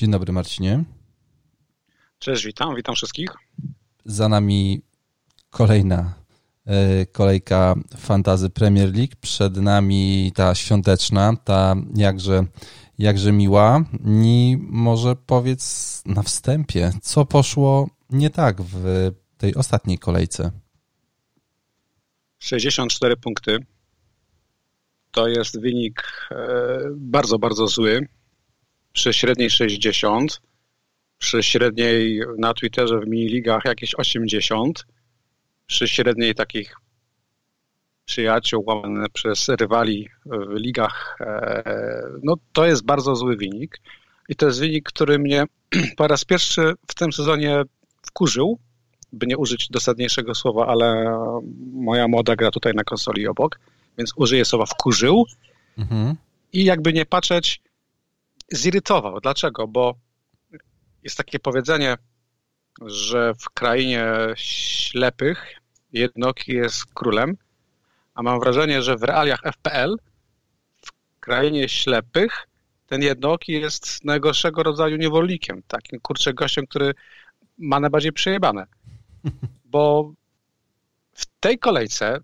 Dzień dobry Marcinie. Cześć, witam, witam wszystkich. Za nami kolejna e, kolejka Fantazy Premier League. Przed nami ta świąteczna, ta jakże, jakże miła. I może powiedz na wstępie, co poszło nie tak w tej ostatniej kolejce? 64 punkty. To jest wynik e, bardzo, bardzo zły. Przy średniej 60, przy średniej na Twitterze w mini-ligach jakieś 80, przy średniej takich przyjaciół łamane przez rywali w ligach, e, no to jest bardzo zły wynik. I to jest wynik, który mnie po raz pierwszy w tym sezonie wkurzył, by nie użyć dosadniejszego słowa, ale moja młoda gra tutaj na konsoli obok, więc użyję słowa wkurzył mhm. i jakby nie patrzeć, zirytował. Dlaczego? Bo jest takie powiedzenie, że w krainie ślepych jednoki jest królem, a mam wrażenie, że w realiach FPL w krainie ślepych ten jednoki jest najgorszego rodzaju niewolnikiem, takim kurczę gościem, który ma najbardziej przejebane. Bo w tej kolejce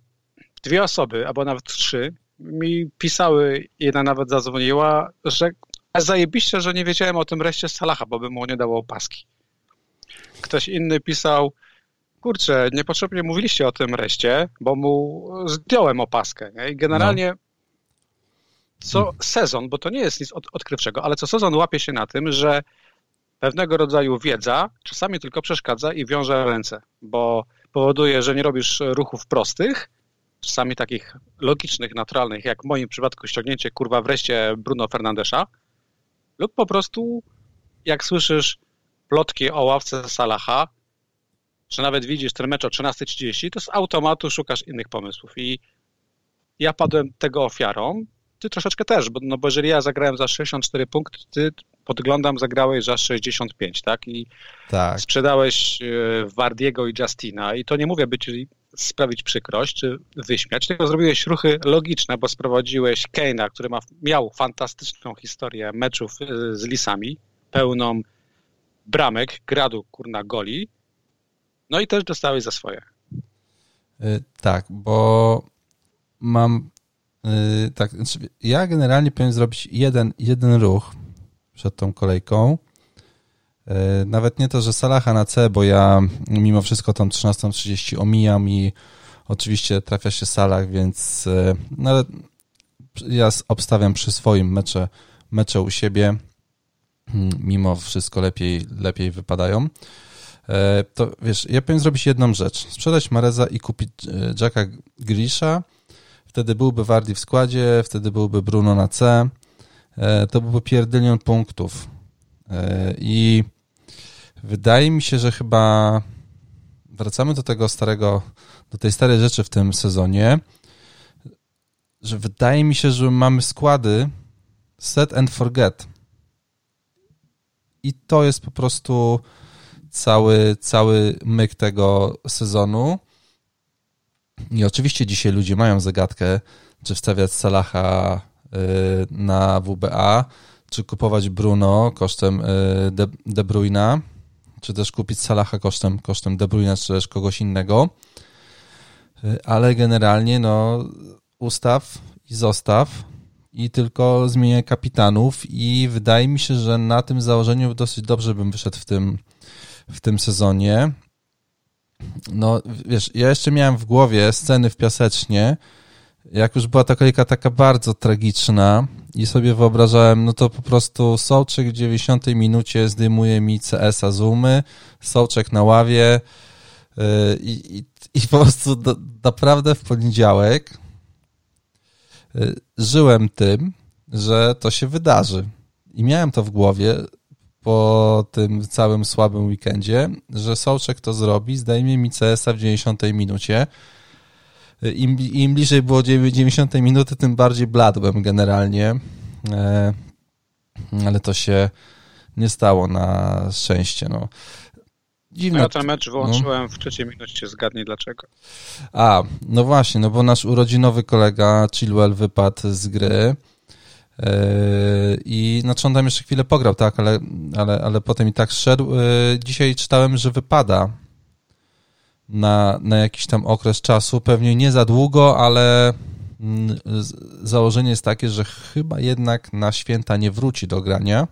dwie osoby, albo nawet trzy, mi pisały, jedna nawet zadzwoniła, że zajebiście, że nie wiedziałem o tym reszcie Salaha, bo by mu nie dało opaski. Ktoś inny pisał, kurczę, niepotrzebnie mówiliście o tym reszcie, bo mu zdjąłem opaskę. Nie? I generalnie no. co sezon, bo to nie jest nic od, odkrywczego, ale co sezon łapie się na tym, że pewnego rodzaju wiedza czasami tylko przeszkadza i wiąże ręce, bo powoduje, że nie robisz ruchów prostych, czasami takich logicznych, naturalnych, jak w moim przypadku ściągnięcie kurwa wreszcie Bruno Fernandesza, lub po prostu jak słyszysz plotki o ławce Salaha, że nawet widzisz ten mecz o 13.30, to z automatu szukasz innych pomysłów i ja padłem tego ofiarą, ty troszeczkę też, bo, no bo jeżeli ja zagrałem za 64 punkty, ty podglądam, zagrałeś za 65, tak? I tak. sprzedałeś e, Wardiego i Justina i to nie mówię, by ci sprawić przykrość czy wyśmiać, tylko zrobiłeś ruchy logiczne, bo sprowadziłeś Keina, który ma, miał fantastyczną historię meczów e, z Lisami, pełną bramek, gradu, kurna, goli, no i też dostałeś za swoje. E, tak, bo mam tak, znaczy ja generalnie powinien zrobić jeden, jeden ruch, przed tą kolejką. E, nawet nie to, że Salaha na C, bo ja mimo wszystko tą 13.30 omijam i oczywiście trafia się Salah, więc e, no ale ja obstawiam przy swoim mecze, mecze u siebie. Hmm, mimo wszystko lepiej, lepiej wypadają. E, to wiesz, ja powinien zrobić jedną rzecz. Sprzedać Mareza i kupić Jacka Grisha. Wtedy byłby Wardi w składzie, wtedy byłby Bruno na C to byłby pierdylion punktów. I wydaje mi się, że chyba wracamy do tego starego, do tej starej rzeczy w tym sezonie, że wydaje mi się, że mamy składy set and forget. I to jest po prostu cały, cały myk tego sezonu. I oczywiście dzisiaj ludzie mają zagadkę, czy wstawiać Salaha Y, na WBA, czy kupować Bruno kosztem y, De, De Bruyna, czy też kupić Salaha kosztem, kosztem De Bruyna, czy też kogoś innego. Y, ale generalnie no ustaw i zostaw i tylko zmienię kapitanów i wydaje mi się, że na tym założeniu dosyć dobrze bym wyszedł w tym, w tym sezonie. No, wiesz, ja jeszcze miałem w głowie sceny w Piasecznie, jak już była ta kolejka taka bardzo tragiczna i sobie wyobrażałem, no to po prostu Sołczek w 90 minucie zdejmuje mi CS-a z umy, Sołczek na ławie yy, i, i po prostu do, naprawdę w poniedziałek yy, żyłem tym, że to się wydarzy. I miałem to w głowie po tym całym słabym weekendzie, że Sołczek to zrobi, zdejmie mi CS-a w 90 minucie, im, im bliżej było 90 minuty, tym bardziej bladłem generalnie. E, ale to się nie stało na szczęście. No. Dziwne. Ja ten mecz wyłączyłem no. w trzeciej minucie, zgadnij dlaczego. A, no właśnie, no bo nasz urodzinowy kolega Chilwell wypadł z gry. I znaczy on tam jeszcze chwilę pograł, tak, ale, ale, ale potem i tak szedł. Dzisiaj czytałem, że wypada na, na jakiś tam okres czasu, pewnie nie za długo, ale mm, założenie jest takie, że chyba jednak na święta nie wróci do grania.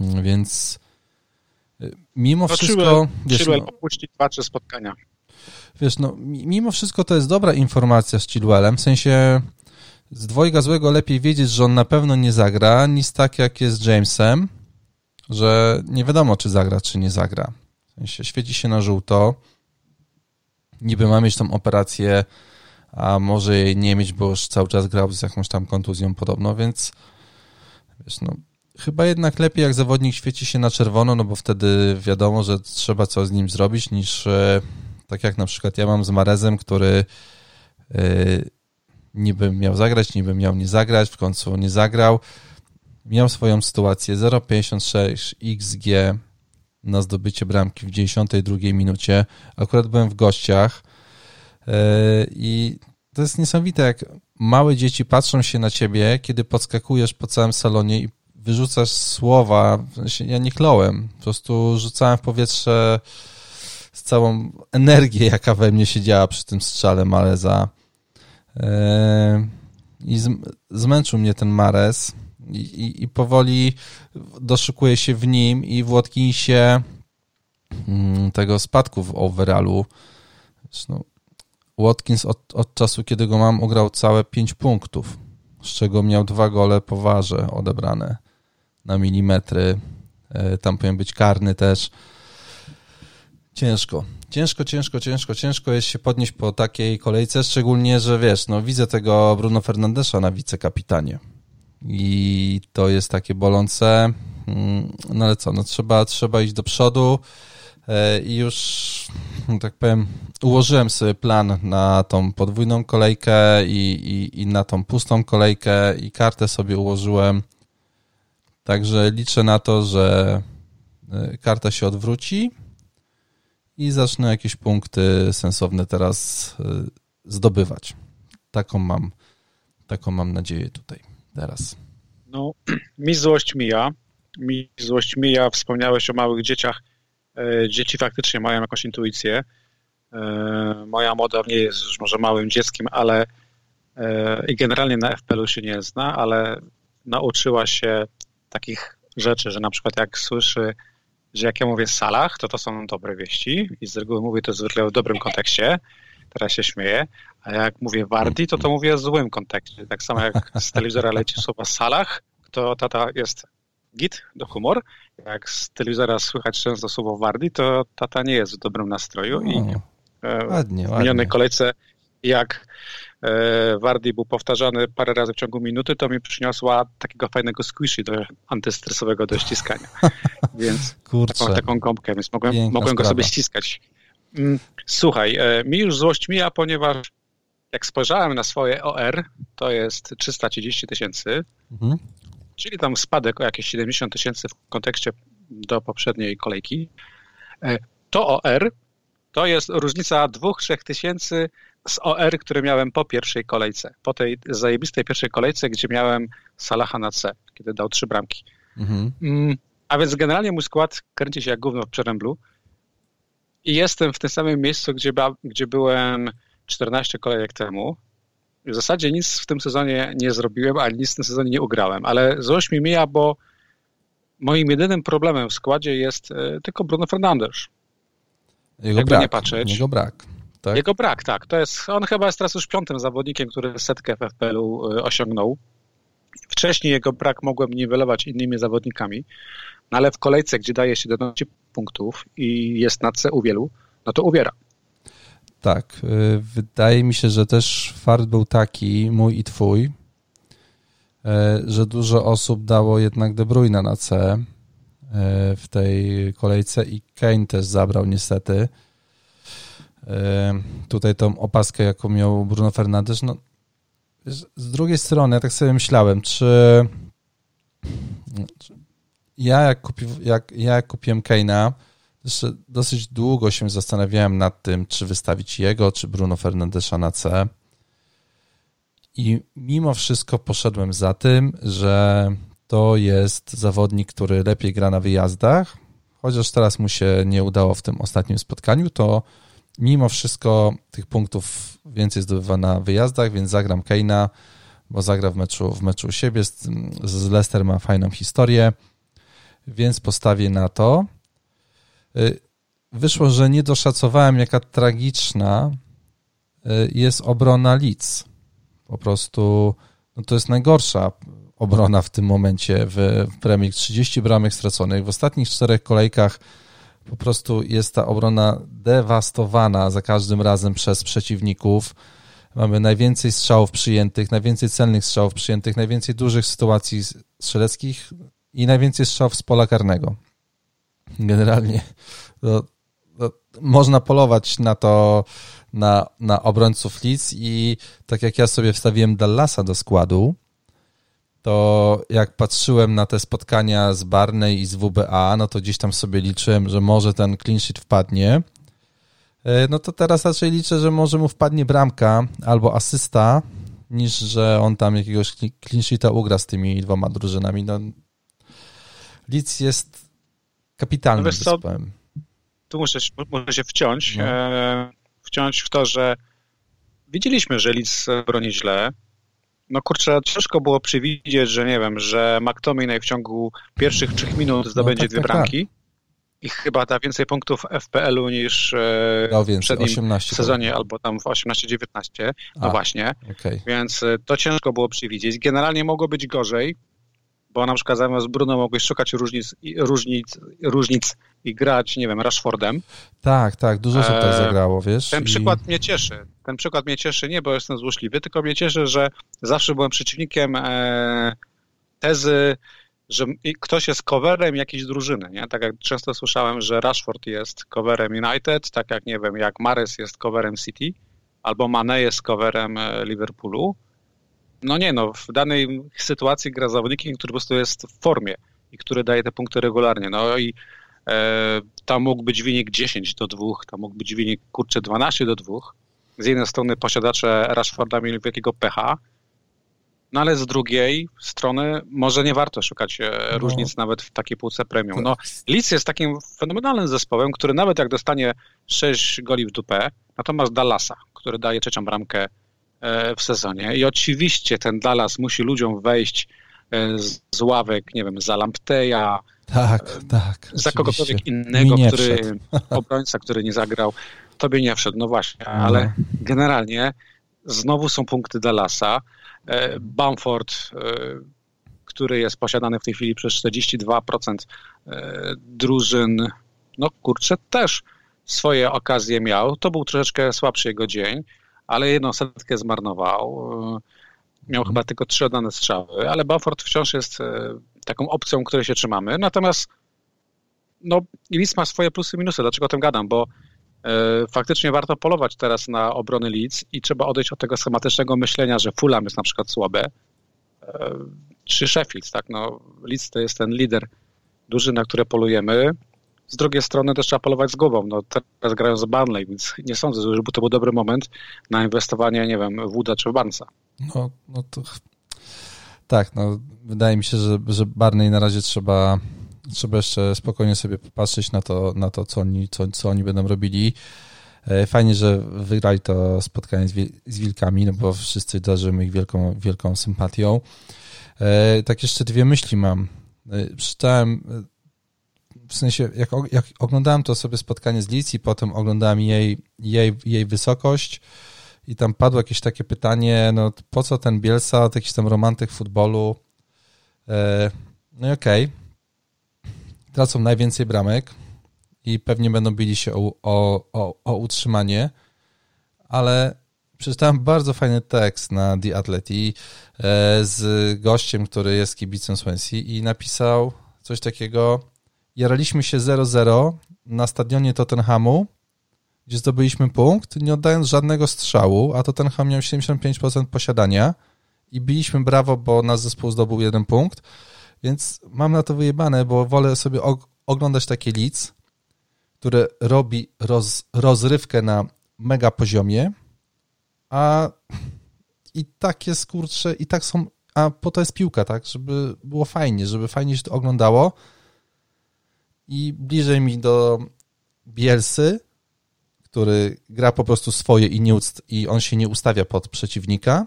Więc y, mimo no, wszystko... Wiesz, Chilwell no, opuści dwa, trzy spotkania. Wiesz, no, mimo wszystko to jest dobra informacja z Chilwellem, w sensie z dwojga złego lepiej wiedzieć, że on na pewno nie zagra, niż tak jak jest z Jamesem, że nie wiadomo, czy zagra, czy nie zagra. Świeci się na żółto, niby ma mieć tą operację, a może jej nie mieć, bo już cały czas grał z jakąś tam kontuzją podobno, więc wiesz, no chyba jednak lepiej jak zawodnik świeci się na czerwono, no bo wtedy wiadomo, że trzeba coś z nim zrobić, niż e, tak jak na przykład ja mam z Marezem, który e, niby miał zagrać, niby miał nie zagrać, w końcu nie zagrał. Miał swoją sytuację 0,56 XG na zdobycie bramki w 92 minucie. Akurat byłem w gościach e, i to jest niesamowite, jak małe dzieci patrzą się na ciebie, kiedy podskakujesz po całym salonie i wyrzucasz słowa, ja nie kląłem, po prostu rzucałem w powietrze z całą energię, jaka we mnie się działa przy tym strzale Mareza. E, I zmęczył mnie ten Mares i, i, powoli doszukuje się w nim i w Watkinsie mm, tego spadku w overallu. Zresztą Watkins od, od czasu, kiedy go mam, ugrał całe 5 punktów, z czego miał dwa gole po warze odebrane na milimetry. E, tam powinien być karny też. Ciężko. Ciężko, ciężko, ciężko, ciężko jest się podnieść po takiej kolejce, szczególnie, że wiesz, no widzę tego Bruno Fernandesza na wicekapitanie i to jest takie bolące, mm, no ale co, no trzeba, trzeba iść do przodu. E, i już, no tak powiem, ułożyłem sobie plan na tą podwójną kolejkę i, i, i na tą pustą kolejkę i kartę sobie ułożyłem. Także liczę na to, że e, karta się odwróci i zacznę jakieś punkty sensowne teraz e, zdobywać. Taką mam, taką mam nadzieję tutaj teraz. No, mi złość mija. Mi złość mija. Wspomniałeś o małych dzieciach. E, dzieci faktycznie mają jakąś intuicję. Moja młoda nie jest już może małym dzieckiem, ale i generalnie na FPL-u się nie zna, ale nauczyła się takich rzeczy, że na przykład jak słyszy, że jak ja mówię Salah, to to są dobre wieści i z reguły mówię to zwykle w dobrym kontekście, teraz się śmieję, a jak mówię Wardi, to to mówię w złym kontekście. Tak samo jak z telewizora leci słowa Salah, to tata jest git do humor. Jak z telewizora słychać często słowo Wardi, to tata nie jest w dobrym nastroju i e, ładnie, w minionej kolejce jak E, Wardi był powtarzany parę razy w ciągu minuty, to mi przyniosła takiego fajnego squishy do antystresowego do ściskania. Więc Kurczę. taką, taką gąbkę, więc mogłem, mogłem go sobie ściskać. Mm, słuchaj, e, mi już złość mija, ponieważ jak spojrzałem na swoje OR, to jest 330 tysięcy, mhm. czyli tam spadek o jakieś 70 tysięcy w kontekście do poprzedniej kolejki. E, to OR to jest różnica 2-3 tysięcy z OR, które miałem po pierwszej kolejce, po tej zajebistej pierwszej kolejce, gdzie miałem Salaha na C, kiedy dał trzy bramki. Mhm. Mm, a więc generalnie mój skład kręci się jak gówno w przeręblu i jestem w tym samym miejscu, gdzie, gdzie byłem 14 kolejek temu. W zasadzie nic w tym sezonie nie zrobiłem, ale nic w tym sezonie nie ugrałem, ale złość mi mija, bo moim jedynym problemem w składzie jest e, tylko Bruno Fernandes. Jego Jakby brak, nie patrzeć. Jego brak tak? Jego brak, tak. To jest, on chyba jest teraz już piątym zawodnikiem, który setkę w FPL-u y, osiągnął. Wcześniej jego brak mogłem niwelować innymi zawodnikami, no ale w kolejce, gdzie daje 17 punktów i jest na C u wielu, no to uwiera. Tak. Y, wydaje mi się, że też fart był taki, mój i twój, y, że dużo osób dało jednak De Bruyne na C w tej kolejce i Kane też zabrał niestety tutaj tą opaskę, jaką miał Bruno Fernandes, no z drugiej strony, ja tak sobie myślałem, czy ja jak, kupi, jak, ja jak kupiłem Keina, dosyć długo się zastanawiałem nad tym, czy wystawić jego, czy Bruno Fernandesza na C. I mimo wszystko poszedłem za tym, że to jest zawodnik, który lepiej gra na wyjazdach, chociaż teraz mu się nie udało w tym ostatnim spotkaniu, to mimo wszystko tych punktów więcej zdobywa na wyjazdach, więc zagram Keina, bo zagra w meczu, w meczu siebie. Z, z Leicester ma fajną historię, więc postawię na to. Y, wyszło, że nie doszacowałem, jaka tragiczna y, jest obrona Leeds. Po prostu no to jest najgorsza obrona w tym momencie w, w Premier 30 bramek straconych. W ostatnich czterech kolejkach po prostu jest ta obrona dewastowana za każdym razem przez przeciwników. Mamy najwięcej strzałów przyjętych, najwięcej celnych strzałów przyjętych, najwięcej dużych sytuacji strzeleckich i najwięcej strzałów z pola karnego. Generalnie to, to można polować na to, na, na obrońców Leeds i tak jak ja sobie wstawiłem Dallasa do składu, to jak patrzyłem na te spotkania z Barney i z WBA, no to gdzieś tam sobie liczyłem, że może ten clean sheet wpadnie. E, no to teraz raczej liczę, że może mu wpadnie bramka albo asysta, niż że on tam jakiegoś clean sheeta ugra z tymi dwoma drużynami. No, Leeds jest kapitalnym no zespołem. Tu muszę, muszę się wciąć, no. e, wciąć w to, że widzieliśmy, że Leeds broni źle, no kurczę, ciężko było przewidzieć, że nie wiem, że McTominay w ciągu pierwszych trzech minut no zdobędzie no, tak, dwie tak, bramki tak. i chyba da więcej punktów FPL-u niż e, no, w przednim 18, sezonie albo tam w 18-19. No A, właśnie. Okay. Więc e, to ciężko było przewidzieć. Generalnie mogło być gorzej, bo na przykład zamiast Bruno mogłeś szukać różnic, różnic, różnic i grać, nie wiem, Rashfordem. Tak, tak, dużo się tak zagrało, wiesz. Ten i... przykład mnie cieszy. Ten przykład mnie cieszy nie, bo jestem złośliwy, tylko mnie cieszy, że zawsze byłem przeciwnikiem e, tezy, że ktoś jest coverem jakiejś drużyny, nie? Tak jak często słyszałem, że Rashford jest coverem United, tak jak, nie wiem, jak Mares jest coverem City, albo Mane jest coverem e, Liverpoolu. No nie, no, w danej sytuacji gra zawodnikiem, który po prostu jest w formie i który daje te punkty regularnie. No i e, tam mógł być wynik 10 do 2, tam mógł być wynik, kurczę, 12 do 2. Z jednej strony posiadacze Rashforda mieli wielkiego pecha, no ale z drugiej strony może nie warto szukać e, no. różnic nawet w takiej półce premium. No, Leeds jest takim fenomenalnym zespołem, który nawet jak dostanie 6 goli w dupę, natomiast Dallasa, który daje trzecią bramkę e, w sezonie i oczywiście ten Dallas musi ludziom wejść e, z ławek, nie wiem, za Lampteja, tak, tak. Za kogokolwiek innego, który obrońca, który nie zagrał, tobie nie wszedł. No właśnie, no. ale generalnie znowu są punkty Dallasa. E, Bamford, e, który jest posiadany w tej chwili przez 42% e, drużyn, no kurczę, też swoje okazje miał. To był troszeczkę słabszy jego dzień, ale jedną setkę zmarnował. Miał chyba tylko trzy oddane strzały, ale Bamford wciąż jest taką opcją, której się trzymamy. Natomiast no, Leeds ma swoje plusy i minusy. Dlaczego o tym gadam? Bo faktycznie warto polować teraz na obrony Leeds i trzeba odejść od tego schematycznego myślenia, że Fulham jest na przykład słabe, e, czy Sheffield, tak? No, Leeds to jest ten lider duży, na które polujemy. Z drugiej strony też trzeba polować z głową. No, teraz grają z Burnley, więc nie sądzę, że to był dobry moment na inwestowanie, nie wiem, w Wooda czy w Barnesa. No, no to tak, no wydaje mi się, że, że Barney na razie trzeba, trzeba jeszcze spokojnie sobie popatrzeć na to, na to co, oni, co, co oni będą robili. E, fajnie, że wygrali to spotkanie z, Wilkami, no bo wszyscy darzymy ich wielką, wielką sympatią. E, tak jeszcze dwie myśli mam. E, przeczytałem, w sensie jak, jak oglądałem to sobie spotkanie z Licji, potem oglądałem jej, jej, jej wysokość, i tam padło jakieś takie pytanie, no po co ten Bielsa, jakiś tam romantyk futbolu. No i okej. Okay. Tracą najwięcej bramek i pewnie będą bili się o, o, o, o utrzymanie, ale przeczytałem bardzo fajny tekst na The Atleti e, z gościem, który jest kibicem Swansea i napisał coś takiego jaraliśmy się 0-0 na stadionie Tottenhamu gdzie zdobyliśmy punkt, nie oddając żadnego strzału, a to ten ham miał 75% posiadania i biliśmy brawo, bo nasz zespół zdobył jeden punkt, więc mam na to wyjebane, bo wolę sobie oglądać takie Leeds, które robi roz, rozrywkę na mega poziomie, a i tak jest, i tak są, a po to jest piłka, tak, żeby było fajnie, żeby fajnie się to oglądało. I bliżej mi do Bielsy, który gra po prostu swoje i, nie i on się nie ustawia pod przeciwnika,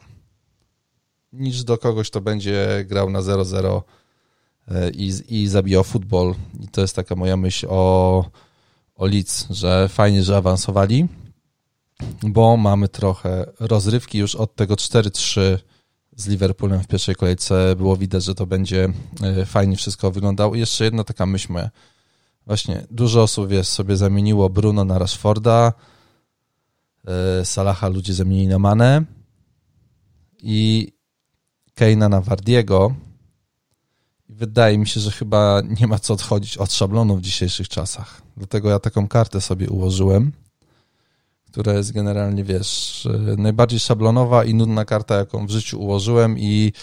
niż do kogoś, kto będzie grał na 0-0 e, i, i zabijał futbol. I to jest taka moja myśl o, o Leeds, że fajnie, że awansowali, bo mamy trochę rozrywki już od tego 4-3 z Liverpoolem w pierwszej kolejce. Było widać, że to będzie e, fajnie wszystko wyglądało. I jeszcze jedna taka myśl moja. Właśnie dużo osób wiesz, sobie zamieniło Bruno na Rashforda, e, Salaha ludzie zamienili na Mane i Keina na Wardiego. Wydaje mi się, że chyba nie ma co odchodzić od szablonu w dzisiejszych czasach. Dlatego ja taką kartę sobie ułożyłem, która jest generalnie, wiesz, najbardziej szablonowa i nudna karta, jaką w życiu ułożyłem i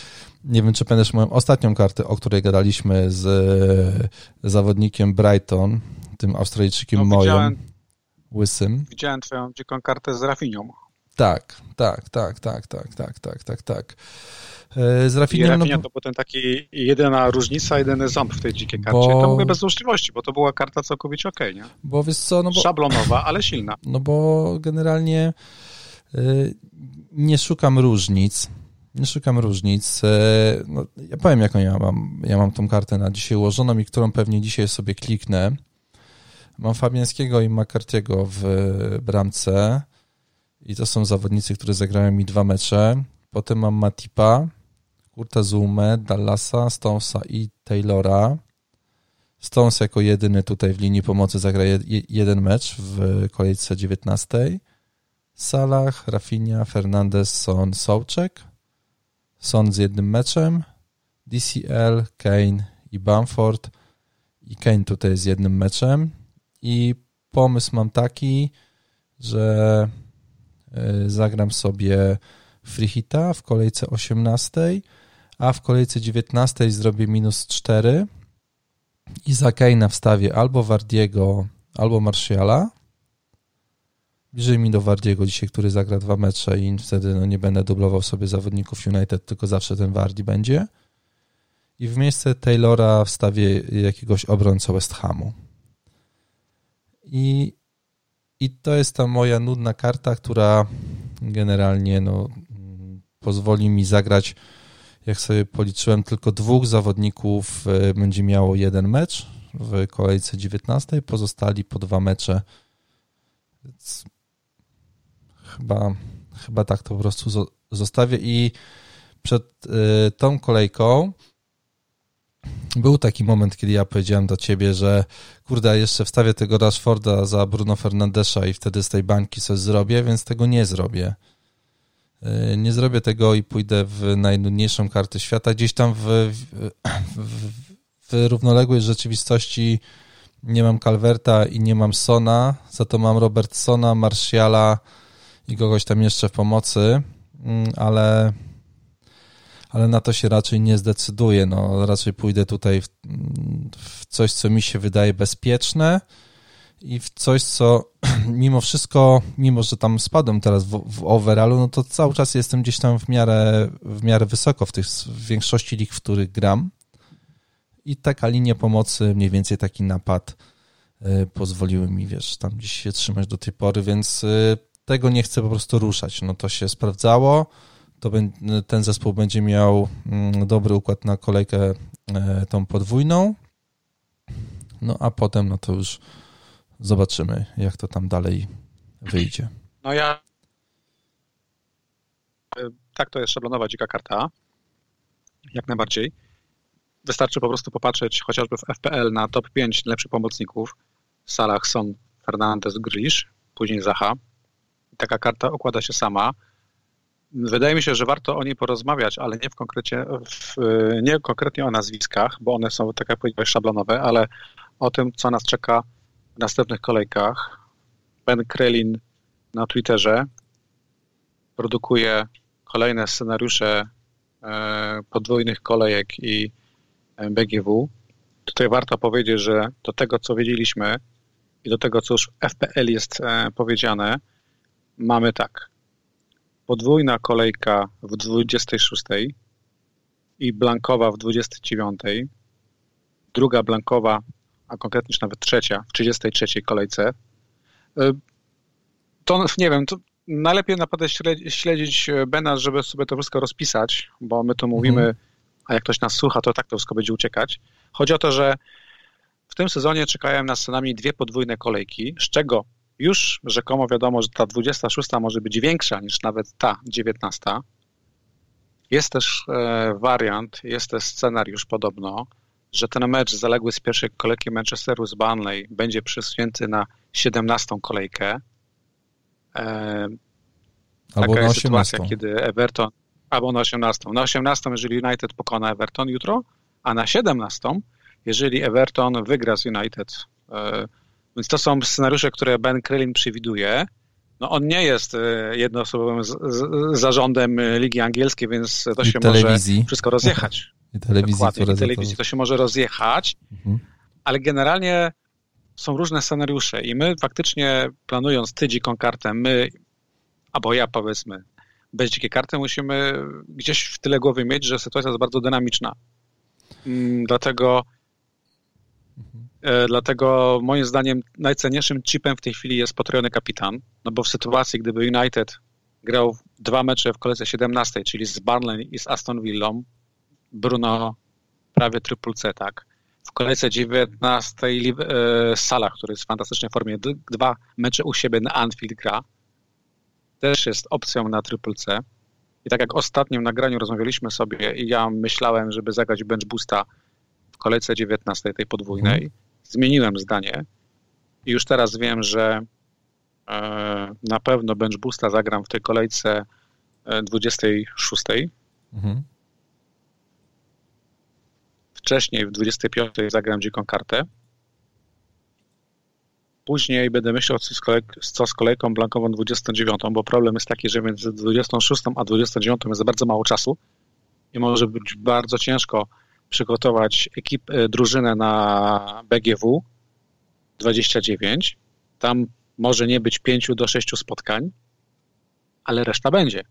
nie wiem, czy pamiętasz moją ostatnią kartę, o której gadaliśmy z zawodnikiem Brighton, tym Australijczykiem no, moją, łysym. Widziałem twoją dziką kartę z Rafinią. Tak, tak, tak, tak, tak, tak, tak, tak, tak. E, z Rafinha, Rafinha no, to potem taki jedyna różnica, jedyny ząb w tej dzikiej karcie. Bo... To mówię bez złośliwości, bo to była karta całkowicie okej, okay, nie? Bo wiesz co, no bo... Szablonowa, ale silna. No bo generalnie y, nie szukam różnic. Nie szukam różnic. Y, no, ja powiem, jaką ja mam. Ja mam tą kartę na dzisiaj ułożoną i którą pewnie dzisiaj sobie kliknę. Mam Fabiańskiego i Makartiego w bramce i to są zawodnicy, którzy zagrają mi dwa mecze. Potem mam Matipa, Kurta Zumę, Dallasa, Stonesa i Taylora. Stones jako jedyny tutaj w linii pomocy zagra jeden mecz w kolejce 19. Salah, Rafinha, Fernandez, Son, Sołczek. Son z jednym meczem. DCL, Kane i Bamford. I Kane tutaj z jednym meczem. I pomysł mam taki, że zagram sobie Freehita w kolejce 18 a w kolejce 19 zrobię minus 4 i za Kane'a wstawię albo Wardiego, albo Martiala. Bliżej mi do Wardiego dzisiaj, który zagra dwa mecze i wtedy no, nie będę dublował sobie zawodników United, tylko zawsze ten Wardi będzie. I w miejsce Taylora wstawię jakiegoś obrońcę West Hamu. I, I to jest ta moja nudna karta, która generalnie no, pozwoli mi zagrać jak sobie policzyłem, tylko dwóch zawodników e, będzie miało jeden mecz w kolejce 19, pozostali po dwa mecze. Więc chyba, chyba tak to po prostu zostawię i przed e, tą kolejką był taki moment, kiedy ja powiedziałem do ciebie, że kurde, jeszcze wstawię tego Rashforda za Bruno Fernandesza i wtedy z tej bańki coś zrobię, więc tego nie zrobię. E, nie zrobię tego i pójdę w najnudniejszą kartę świata. Gdzieś tam w, w, w równoległej rzeczywistości nie mam Calverta i nie mam Sona, za to mam Robertsona, Martiala i kogoś tam jeszcze w pomocy, mm, ale, ale na to się raczej nie zdecyduję. No, raczej pójdę tutaj w, w coś, co mi się wydaje bezpieczne i w coś, co mimo wszystko, mimo że tam spadłem teraz w, w overallu, no to cały czas jestem gdzieś tam w miarę, w miarę wysoko w tych w większości lig, w których gram. I taka linia pomocy, mniej więcej taki napad y, pozwoliły mi, wiesz, tam gdzieś się trzymać do tej pory, więc y, tego nie chcę po prostu ruszać. No to się sprawdzało. To ten zespół będzie miał y, dobry układ na kolejkę y, tą podwójną. No a potem, no to już zobaczymy, jak to tam dalej wyjdzie. No ja tak to jest szablonowa dzika karta. Jak najbardziej. Wystarczy po prostu popatrzeć chociażby w FPL na top 5 najlepszych pomocników. Salah, Son, Fernandez, Grisz, później Zaha. Taka karta układa się sama. Wydaje mi się, że warto o niej porozmawiać, ale nie w konkrecie, w, nie konkretnie o nazwiskach, bo one są, tak jak powiedziałeś, szablonowe, ale o tym, co nas czeka w następnych kolejkach. Ben Krelin na Twitterze produkuje kolejne scenariusze e, podwójnych kolejek i BGW. Tutaj warto powiedzieć, że do tego, co wiedzieliśmy i do tego, co już w FPL jest e, powiedziane, mamy tak. Podwójna kolejka w 26 i blankowa w 29, druga blankowa, a konkretnie już nawet trzecia w 33 kolejce, y, to nie wiem, to najlepiej naprawdę śledzić e, Bena, żeby sobie to wszystko rozpisać, bo my to mówimy, mhm. a jak ktoś nas słucha, to tak to wszystko będzie uciekać. Chodzi o to, że w tym sezonie czekają nas co najmniej dwie podwójne kolejki, z czego już rzekomo wiadomo, że ta 26 może być większa niż nawet ta 19. Jest też e, wariant, jest też scenariusz podobno, że ten mecz zaległy z pierwszej kolejki Manchesteru z Burnley będzie przesunięty na 17 kolejkę. E, albo taka na jest sytuacja, kiedy Everton, albo na 18. Na 18, jeżeli United pokona Everton jutro, a na 17, jeżeli Everton wygra z United. E, więc to są scenariusze, które Ben Krillin przewiduje. No on nie jest e, jednoosobowym z, z, zarządem Ligi Angielskiej, więc to I się telewizji. może wszystko rozjechać. I telewizji, I telewizji to... to się może rozjechać, mhm. ale generalnie są różne scenariusze i my faktycznie planując ty dziką kartę, my, albo ja powiedzmy, bez dzikiej karty musimy gdzieś w tyle głowy mieć, że sytuacja jest bardzo dynamiczna. Mm, dlatego e, Dlatego moim zdaniem najcenniejszym chipem w tej chwili jest potrojony kapitan, no bo w sytuacji, gdyby United grał dwa mecze w kolejce 17, czyli z Burnley i z Aston Villą, Bruno prawie triple tak? w kolejce 19 e, Salah, który jest w fantastycznej formie, dwa mecze u siebie na Anfield gra, też jest opcją na Triple C. I tak jak ostatnim nagraniu rozmawialiśmy sobie i ja myślałem, żeby zagrać bench boosta w kolejce 19 tej podwójnej, mhm. Zmieniłem zdanie i już teraz wiem, że e, na pewno bench boosta zagram w tej kolejce 26. E, mhm. Wcześniej w 25 zagram dziką kartę. Później będę myślał, co z, kolej, co z kolejką blankową 29, bo problem jest taki, że między 26 a 29 jest bardzo mało czasu i może być bardzo ciężko przygotować ekip, e, drużynę na BGW 29. Tam może nie być 5 do 6 spotkań, ale reszta będzie.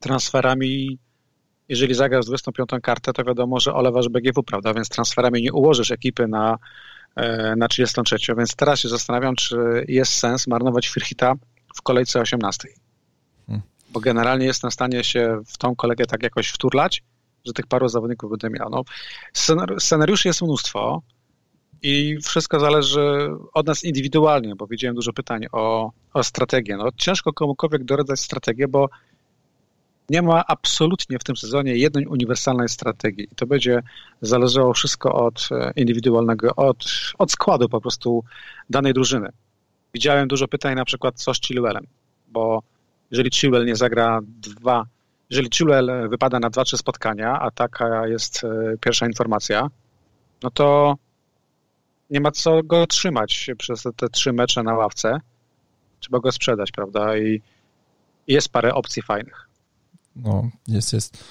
Transferami jeżeli zagrasz 25 kartę, to wiadomo, że olewasz BGW, prawda? Więc transferami nie ułożysz ekipy na, e, na 33. Więc teraz się zastanawiam, czy jest sens marnować Firhita w kolejce 18. Hmm. Bo generalnie jestem w stanie się w tą kolegę tak jakoś wturlać, że tych paru zawodników będę miał. No, scenariuszy jest mnóstwo i wszystko zależy od nas indywidualnie, bo widziałem dużo pytań o, o strategię. No, ciężko komukolwiek doradzać strategię, bo nie ma absolutnie w tym sezonie jednej uniwersalnej strategii. To będzie zależało wszystko od e, indywidualnego, od, od składu po prostu danej drużyny. Widziałem dużo pytań na przykład co z Chilwellem, bo jeżeli Chilwell nie zagra dwa, jeżeli Chilwell wypada na dwa, trzy spotkania, a taka jest e, pierwsza informacja, no to nie ma co go trzymać przez te trzy mecze na ławce. Trzeba go sprzedać, prawda? I jest parę opcji fajnych. No, jest, jest.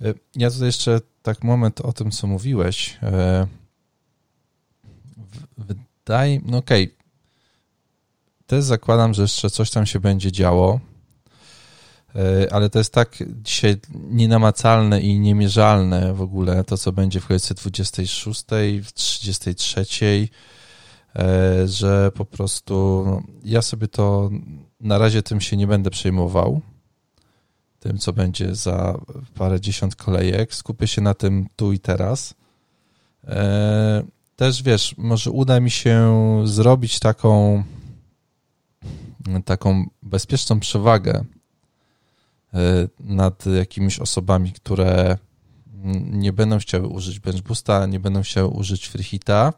E, ja tutaj jeszcze tak moment o tym, co mówiłeś. E, wydaje, no okej, okay. też zakładam, że jeszcze coś tam się będzie działo, e, ale to jest tak dzisiaj nienamacalne i niemierzalne w ogóle to, co będzie w kolejce 26, w 33, że po prostu no, ja sobie to na razie tym się nie będę przejmował tym, co będzie za parę dziesiąt kolejek. Skupię się na tym tu i teraz. E, też wiesz, może uda mi się zrobić taką taką bezpieczną przewagę e, nad jakimiś osobami, które nie będą chciały użyć bench boosta, nie będą chciały użyć freehita.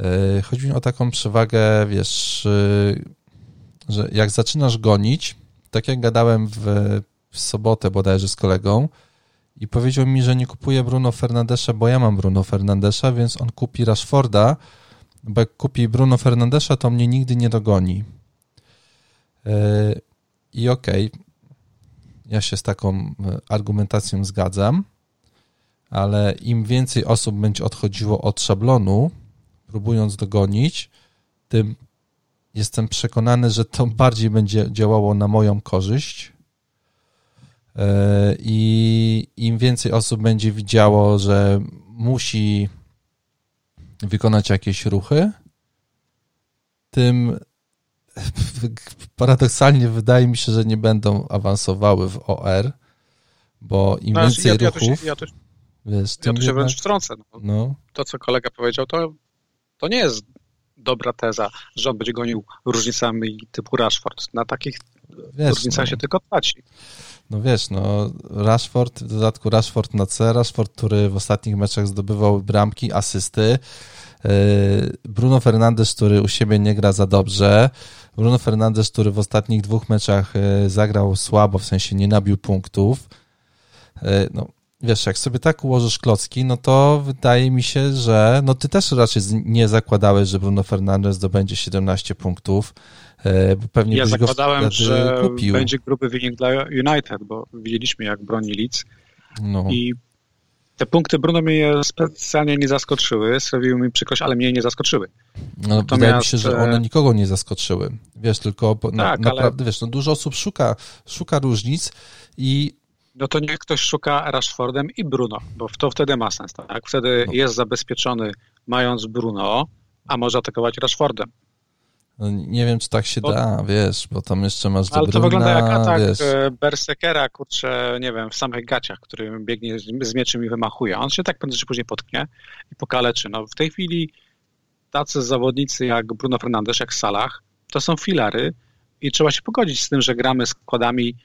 E, chodzi mi o taką przewagę, wiesz, że jak zaczynasz gonić, tak jak gadałem w, w sobotę bodajże z kolegą i powiedział mi, że nie kupuje Bruno Fernandesza, bo ja mam Bruno Fernandesza, więc on kupi Rashforda, bo jak kupi Bruno Fernandesza, to mnie nigdy nie dogoni. I okej, okay, ja się z taką e, argumentacją zgadzam, ale im więcej osób będzie odchodziło od szablonu, próbując dogonić, tym jestem przekonany, że to bardziej będzie działało na moją korzyść. E, I im więcej osób będzie widziało, że musi wykonać jakieś ruchy, tym paradoksalnie wydaje mi się, że nie będą awansowały w OR, bo im no, więcej ja, ruchów... Ja się, ja to, wiesz, ja to się wręcz wtrącę. No. no. To, co kolega powiedział, to, to nie jest dobra teza, że on będzie gonił różnicami typu Rashford. Na takich wiesz, różnicach no. się tylko traci. No wiesz, no Rashford, w dodatku Rashford na C, Rashford, który w ostatnich meczach zdobywał bramki, asysty, Bruno Fernandes, który u siebie nie gra za dobrze, Bruno Fernandes, który w ostatnich dwóch meczach yy, zagrał słabo, w sensie nie nabił punktów, yy, no wiesz, jak sobie tak ułożysz klocki, no to wydaje mi się, że no ty też raczej nie zakładałeś, że Bruno Fernandes zdobędzie 17 punktów, bo pewnie ja zakładałem, że kupił. będzie gruby wynik dla United, bo widzieliśmy jak broni Leeds no. i te punkty Bruno mnie specjalnie nie zaskoczyły, sprawiły mi przykrość, ale mnie nie zaskoczyły. No, Natomiast... Wydaje mi się, że one nikogo nie zaskoczyły. Wiesz, tylko tak, na, naprawdę, ale... wiesz, no dużo osób szuka, szuka różnic i no to niech ktoś szuka Rashfordem i Bruno, bo to wtedy ma sens, tak? Wtedy no. jest zabezpieczony mając Bruno, a może atakować Rashfordem. No, nie wiem, czy tak się bo... da, wiesz, bo tam jeszcze masz Ale to wygląda jak atak wiesz. E, Berserkera, kurczę, nie wiem, w samych gaciach, który biegnie z mieczem i wymachuje. On się tak prędzej czy później potknie i pokaleczy. No, w tej chwili tacy zawodnicy jak Bruno Fernandes, jak Salah, to są filary i trzeba się pogodzić z tym, że gramy składami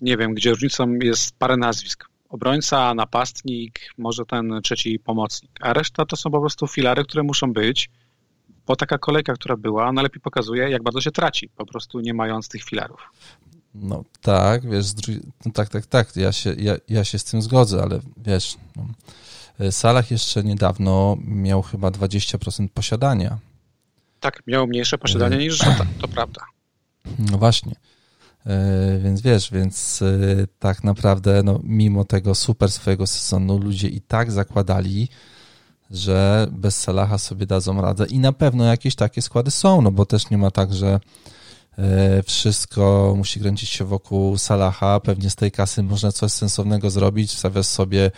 nie wiem, gdzie różnicą jest parę nazwisk. Obrońca, napastnik, może ten trzeci pomocnik. A reszta to są po prostu filary, które muszą być, bo taka kolejka, która była, ona lepiej pokazuje, jak bardzo się traci, po prostu nie mając tych filarów. No tak, wiesz, no tak, tak, tak, ja się, ja, ja się z tym zgodzę, ale wiesz, no, Salah jeszcze niedawno miał chyba 20% posiadania. Tak, miał mniejsze posiadanie niż Żota, to prawda. No właśnie. E, więc wiesz, więc e, tak naprawdę, no, mimo tego super swojego sezonu, ludzie i tak zakładali, że bez Salaha sobie dadzą radę i na pewno jakieś takie składy są, no bo też nie ma tak, że wszystko musi kręcić się wokół Salaha, pewnie z tej kasy można coś sensownego zrobić, wstawiasz sobie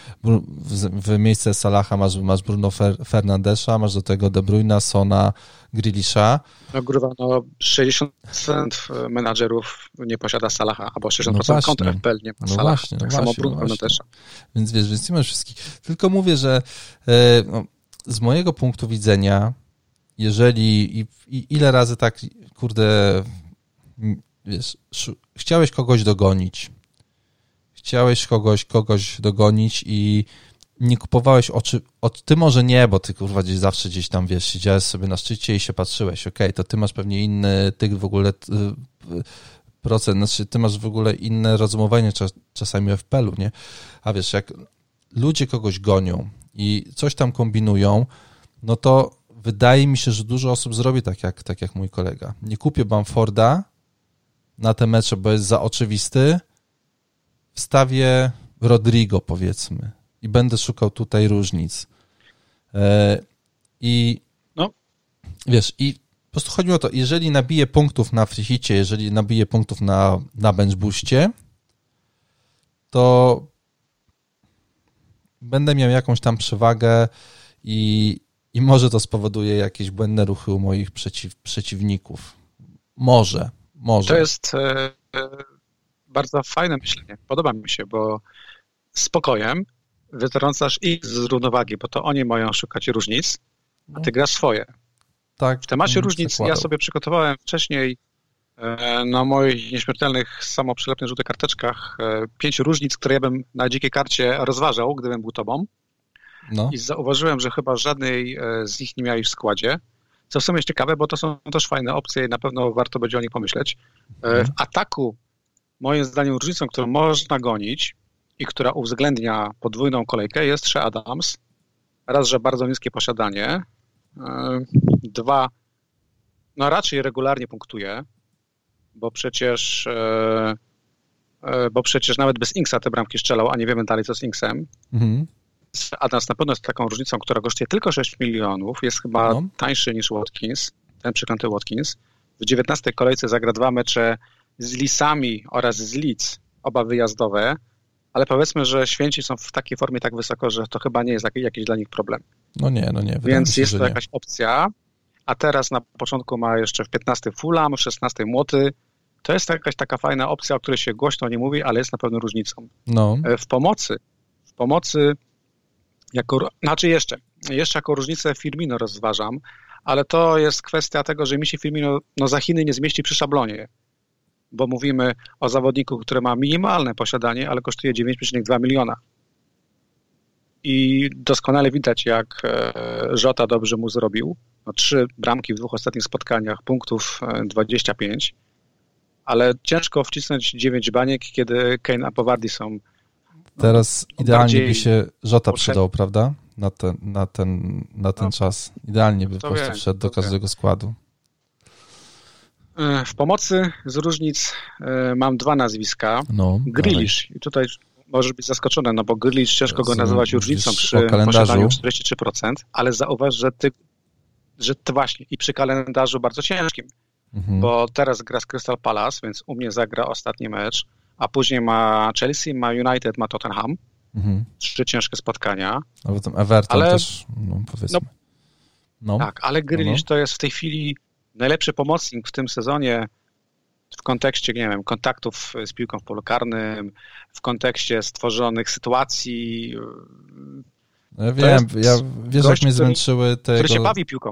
w miejsce Salaha masz, masz Bruno Fernandesza, masz do tego De Bruyne, Sona, Grilisza. No gruwa, no 60% menadżerów nie posiada Salaha, albo 60% no właśnie, kontra FPL nie ma no Salaha. Właśnie, no tak właśnie, samo Bruno no Więc wiesz, więc nie masz wszystkich. Tylko mówię, że e, no, z mojego punktu widzenia, jeżeli i, i ile razy tak, kurde, wiesz, chciałeś kogoś dogonić, chciałeś kogoś, kogoś dogonić i nie kupowałeś oczy, od, ty może nie, bo ty kurwa gdzieś zawsze gdzieś tam, wiesz, siedziałeś sobie na szczycie i się patrzyłeś, okej, okay, to ty masz pewnie inny, ty w ogóle procent, znaczy ty masz w ogóle inne rozumowanie czas, czasami w FPL-u, nie? A wiesz, jak ludzie kogoś gonią i coś tam kombinują, no to wydaje mi się, że dużo osób zrobi tak jak, tak jak mój kolega. Nie kupię Bamforda na te mecze, bo jest za oczywisty, wstawię Rodrigo, powiedzmy, i będę szukał tutaj różnic. E, I no. wiesz, i po prostu chodzi o to, jeżeli nabiję punktów na freehicie, jeżeli nabiję punktów na, na bench boostie, to będę miał jakąś tam przewagę i, i może to spowoduje jakieś błędne ruchy u moich przeciw, przeciwników. Może, może. To jest e, e bardzo fajne myślenie. Podoba mi się, bo spokojem wytrącasz ich z równowagi, bo to oni mają szukać różnic, a ty no. grasz swoje. Tak. W temacie różnic ja sobie przygotowałem wcześniej e, na moich nieśmiertelnych, samoprzylepnych żółtych karteczkach pięć różnic, które ja bym na dzikiej karcie rozważał, gdybym był tobą. No. I zauważyłem, że chyba żadnej z nich nie miałeś w składzie. Co w sumie jest ciekawe, bo to są też fajne opcje i na pewno warto będzie o nich pomyśleć. Mhm. W ataku, moim zdaniem, różnicą, którą można gonić, i która uwzględnia podwójną kolejkę, jest Shea Adams. Raz, że bardzo niskie posiadanie. E, dwa, no raczej regularnie punktuje, bo przecież e, e, bo przecież nawet bez Inksa te bramki strzelał, a nie wiemy dalej co z Inksem. Mhm. Adams na pewno jest taką różnicą, która kosztuje tylko 6 milionów, jest chyba no. tańszy niż Watkins, ten przeklęty Watkins. w 19 kolejce zagra dwa mecze z Lisami oraz z Leeds, oba wyjazdowe, ale powiedzmy, że święci są w takiej formie tak wysoko, że to chyba nie jest jakiś dla nich problem. No nie, no nie. Więc się, jest to nie. jakaś opcja, a teraz na początku ma jeszcze w 15 Fulham, w 16 Młoty. To jest jakaś taka fajna opcja, o której się głośno nie mówi, ale jest na pewno różnicą. No. E, W pomocy, w pomocy jako, znaczy jeszcze, jeszcze jako różnicę Firmino rozważam, ale to jest kwestia tego, że mi się Firmino no, za Chiny nie zmieści przy szablonie, bo mówimy o zawodniku, który ma minimalne posiadanie, ale kosztuje 9,2 miliona. I doskonale widać, jak e, Żota dobrze mu zrobił. No, trzy bramki w dwóch ostatnich spotkaniach, punktów e, 25, ale ciężko wcisnąć 9 baniek, kiedy Kane a Powardi są Teraz idealnie by się Żota przydał, prawda? Na ten, na ten, na ten No. czas. Idealnie by po To prostu wszedł do to każdego składu. E, W pomocy z różnic e, mam dwa nazwiska. No. I tutaj możesz być zaskoczony, no bo Grealish ciężko go nazywać różnicą wiesz, przy posiadaniu 43%, ale zauważ, że ty, że ty właśnie i przy kalendarzu bardzo ciężkim, Mhm. bo teraz gra z Crystal Palace, więc u mnie zagra ostatni mecz, a później ma Chelsea, ma United, ma Tottenham, Mhm. trzy ciężkie spotkania. A potem Everton Ale- też, no powiedzmy. No, Tak, ale Grealish No. to jest w tej chwili najlepszy pomocnik w tym sezonie w kontekście, nie wiem, kontaktów z piłką w polu karnym, w kontekście stworzonych sytuacji, No ja wiem, ja, wiesz gość, jak mnie zmęczyły te który się bawi piłką.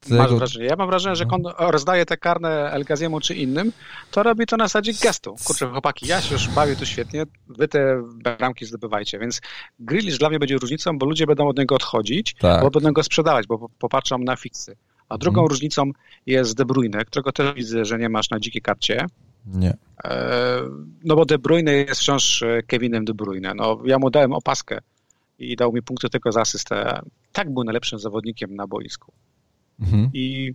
tego- Masz wrażenie. Ja mam wrażenie, że jak on rozdaje te karne El Gaziemu czy innym, to robi to na zasadzie gestu. Kurczę, chłopaki, ja się już bawię tu świetnie, wy te bramki zdobywajcie, więc Grealish dla mnie będzie różnicą, bo ludzie będą od niego odchodzić, Tak. bo będą go sprzedawać, bo popatrzą na fiksy. A drugą Mhm. różnicą jest De Bruyne, którego też widzę, że nie masz na dzikiej karcie. Nie. E, No bo De Bruyne jest wciąż e, Kevinem De Bruyne. No, ja mu dałem opaskę i dał mi punkty tylko za asystę. Tak był najlepszym zawodnikiem na boisku. Mhm. I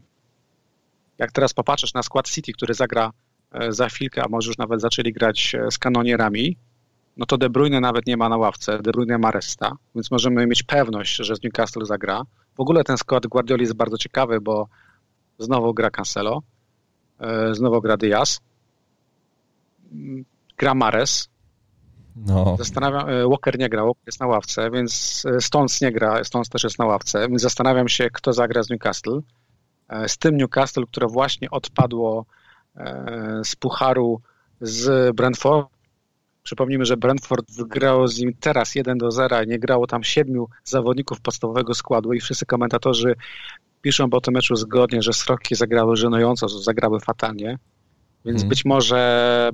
jak teraz popatrzysz na skład City, który zagra e, za chwilkę, a może już nawet zaczęli grać e, z kanonierami, no to De Bruyne nawet nie ma na ławce, De Bruyne ma resta, więc możemy mieć pewność, że z Newcastle zagra. W ogóle ten skład Guardioli jest bardzo ciekawy, bo znowu gra Cancelo, e, znowu gra Diaz, mm, gra Mares, No, Zastanawiam, e, Walker nie gra, Walker jest na ławce, więc e, Stones nie gra, Stones też jest na ławce, więc zastanawiam się, kto zagra z Newcastle. E, Z tym Newcastle, które właśnie odpadło z Pucharu z Brentford. Przypomnijmy, że Brentford wygrało z nim teraz 1 do 0, nie grało tam siedmiu zawodników podstawowego składu i wszyscy komentatorzy piszą po tym meczu zgodnie, że Sroki zagrały żenująco, zagrały fatalnie, więc Mhm. być może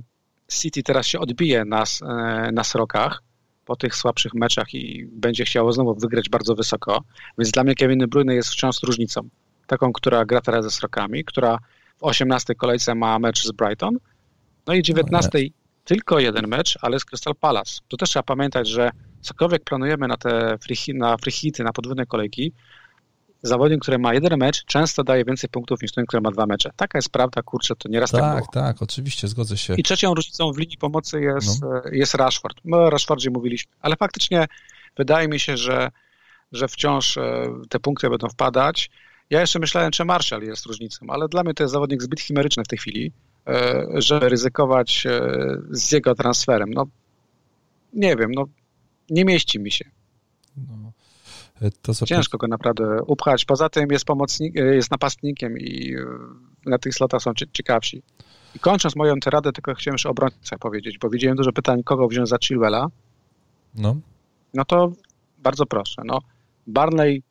City teraz się odbije na, e, na Srokach po tych słabszych meczach i będzie chciało znowu wygrać bardzo wysoko, więc dla mnie Kevin Bruyne jest wciąż różnicą. Taką, która gra teraz ze Srokami, która w 18 kolejce ma mecz z Brighton, no i 19 tylko jeden mecz, ale z Crystal Palace. Tu też trzeba pamiętać, że cokolwiek planujemy na te free, na free hity, na podwójne kolejki, zawodnik, który ma jeden mecz, często daje więcej punktów niż ten, który ma dwa mecze. Taka jest prawda, kurczę, to nieraz tak, tak, było. tak, oczywiście, zgodzę się. I trzecią różnicą w linii pomocy jest, e, jest Rashford. My o Rashfordzie mówiliśmy, ale faktycznie wydaje mi się, że, że wciąż e, te punkty będą wpadać. Ja jeszcze myślałem, czy Marshall jest różnicą, ale dla mnie to jest zawodnik zbyt chimeryczny w tej chwili, e, żeby ryzykować z jego transferem. No, nie wiem, no, nie mieści mi się. No. To, co Ciężko go naprawdę upchać. Poza tym jest pomocnik, e, jest napastnikiem i e, na tych slotach są cie- ciekawsi. I kończąc moją teradę, tylko chciałem jeszcze o obrońcach powiedzieć, bo widziałem dużo pytań, kogo wziąć za Chilwella. No, No to bardzo proszę. No, Barney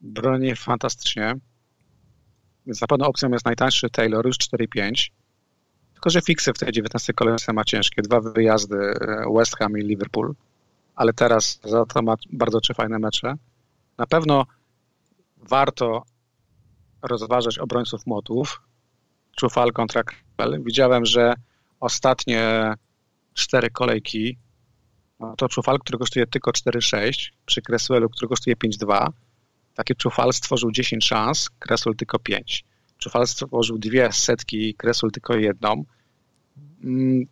broni fantastycznie, więc na pewno opcją jest najtańszy Taylor, już 4,5. Tylko, że fiksy w tej 19 kolejce ma ciężkie. Dwa wyjazdy e, West Ham i Liverpool, ale teraz za to ma bardzo trzy fajne mecze. Na pewno warto rozważać obrońców młotów. Czufal kontra Krell. Widziałem, że ostatnie cztery kolejki no to Czufal, który kosztuje tylko 4,6 przy Cresswellu, który kosztuje 5,2. Taki Czufal stworzył 10 szans, Cresswell tylko 5. Czufal stworzył dwie setki, Cresswell tylko jedną. Mm,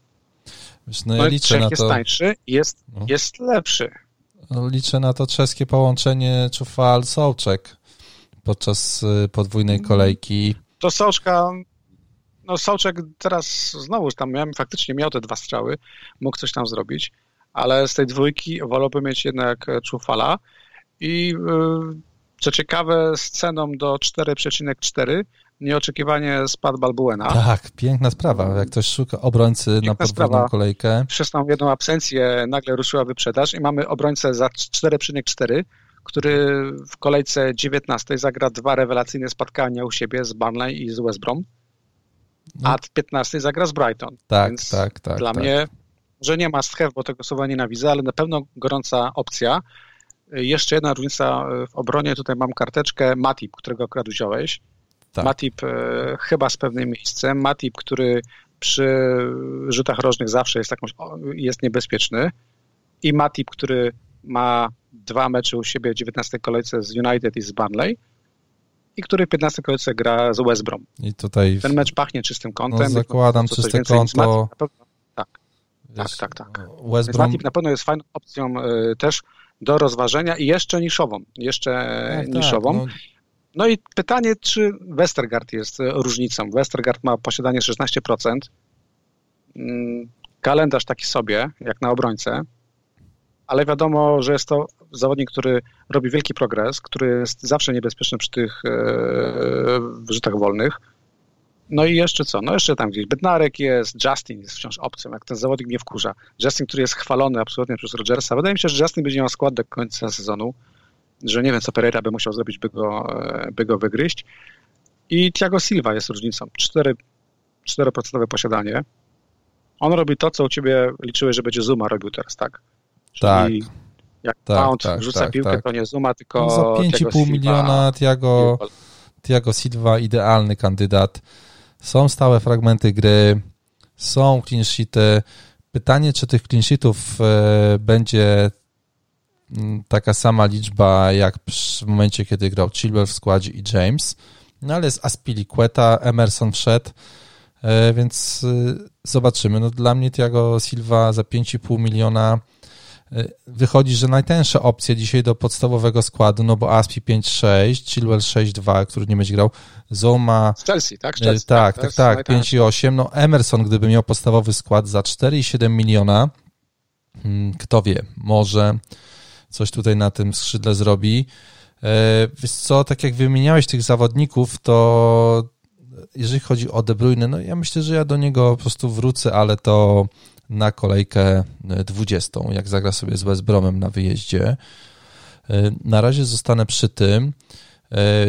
wiesz, no No, ja liczę Czech na jest to, tańszy, jest, No. jest lepszy. Liczę na to czeskie połączenie Czufal-Sołczek podczas y, podwójnej kolejki. To Soczka no Sołczek teraz znowu tam miałem, faktycznie miał te dwa strzały, mógł coś tam zrobić, ale z tej dwójki wolałbym mieć jednak Czufala i co ciekawe z ceną do 4,4 nieoczekiwanie spadł Balbuena. Tak, piękna sprawa. Jak ktoś szuka obrońcy piękna na podwójną kolejkę. Przez tą jedną absencję nagle ruszyła wyprzedaż i mamy obrońcę za 4,4, który w kolejce 19 zagra dwa rewelacyjne spotkania u siebie z Burnley i z West Brom, no. a 15 zagra z Brighton. Tak, Więc tak, tak. Dla tak. mnie, że nie ma have, bo tego słowa nienawidzę, ale na pewno gorąca opcja. Jeszcze jedna różnica w obronie, tutaj mam karteczkę Matip, którego akurat wziąłeś. Tak. Matip e, chyba z pewnym miejscem. Matip, który przy rzutach rożnych zawsze jest, jakąś, jest niebezpieczny. I Matip, który ma dwa mecze u siebie w 19 kolejce z United i z Burnley i który w 15 kolejce gra z West Brom. I tutaj... Ten mecz pachnie czystym kątem. No, zakładam czyste konto. tak, tak, tak, tak. West Brom... Matip na pewno jest fajną opcją y, też do rozważenia i jeszcze niszową. Jeszcze tak, niszową. Tak, no. No. i pytanie, czy Westergaard jest różnicą. Westergaard ma posiadanie 16%. Mm, kalendarz taki sobie, jak na obrońcę, ale wiadomo, że jest to zawodnik, który robi wielki progres, który jest zawsze niebezpieczny przy tych e, rzutach wolnych. No i jeszcze co? No jeszcze tam gdzieś Bednarek jest, Justin jest wciąż opcją, jak ten zawodnik mnie wkurza. Justin, który jest chwalony absolutnie przez Rogersa. Wydaje mi się, że Justin będzie miał skład do końca sezonu, że nie wiem, co Pereira by musiał zrobić, by go, e, by go wygryźć. I Thiago Silva jest różnicą. 4, 4% posiadanie. On robi to, co u ciebie liczyłeś, że będzie Zuma robił teraz, tak? Czyli tak. Jak tak, Mount tak, rzuca tak, piłkę, tak. to nie Zuma, tylko no Za 5,5 miliona Thiago, Thiago Silva idealny kandydat. Są stałe fragmenty gry, są clean sheety. Pytanie, czy tych clean sheetów e, będzie taka sama liczba jak w momencie, kiedy grał Chilwell w składzie i James. No ale jest Aspilicueta, Emerson wszedł, e, więc e, zobaczymy. No dla mnie Thiago Silva za 5,5 miliona wychodzi, że najtańsze opcje dzisiaj do podstawowego składu, no bo Aspi 5-6, Chilwell 6-2, który nie będzie grał, Zoma... Z Chelsea, tak? Chelsea, tak, tak, tak, tak 5,8, no Emerson, gdyby miał podstawowy skład za 4,7 miliona, hmm, kto wie, może coś tutaj na tym skrzydle zrobi. E, wiesz co, tak jak wymieniałeś tych zawodników, to jeżeli chodzi o De Bruyne, no ja myślę, że ja do niego po prostu wrócę, ale to na kolejkę 20, e, jak zagra sobie z West Bromem na wyjeździe. E, na razie zostanę przy tym.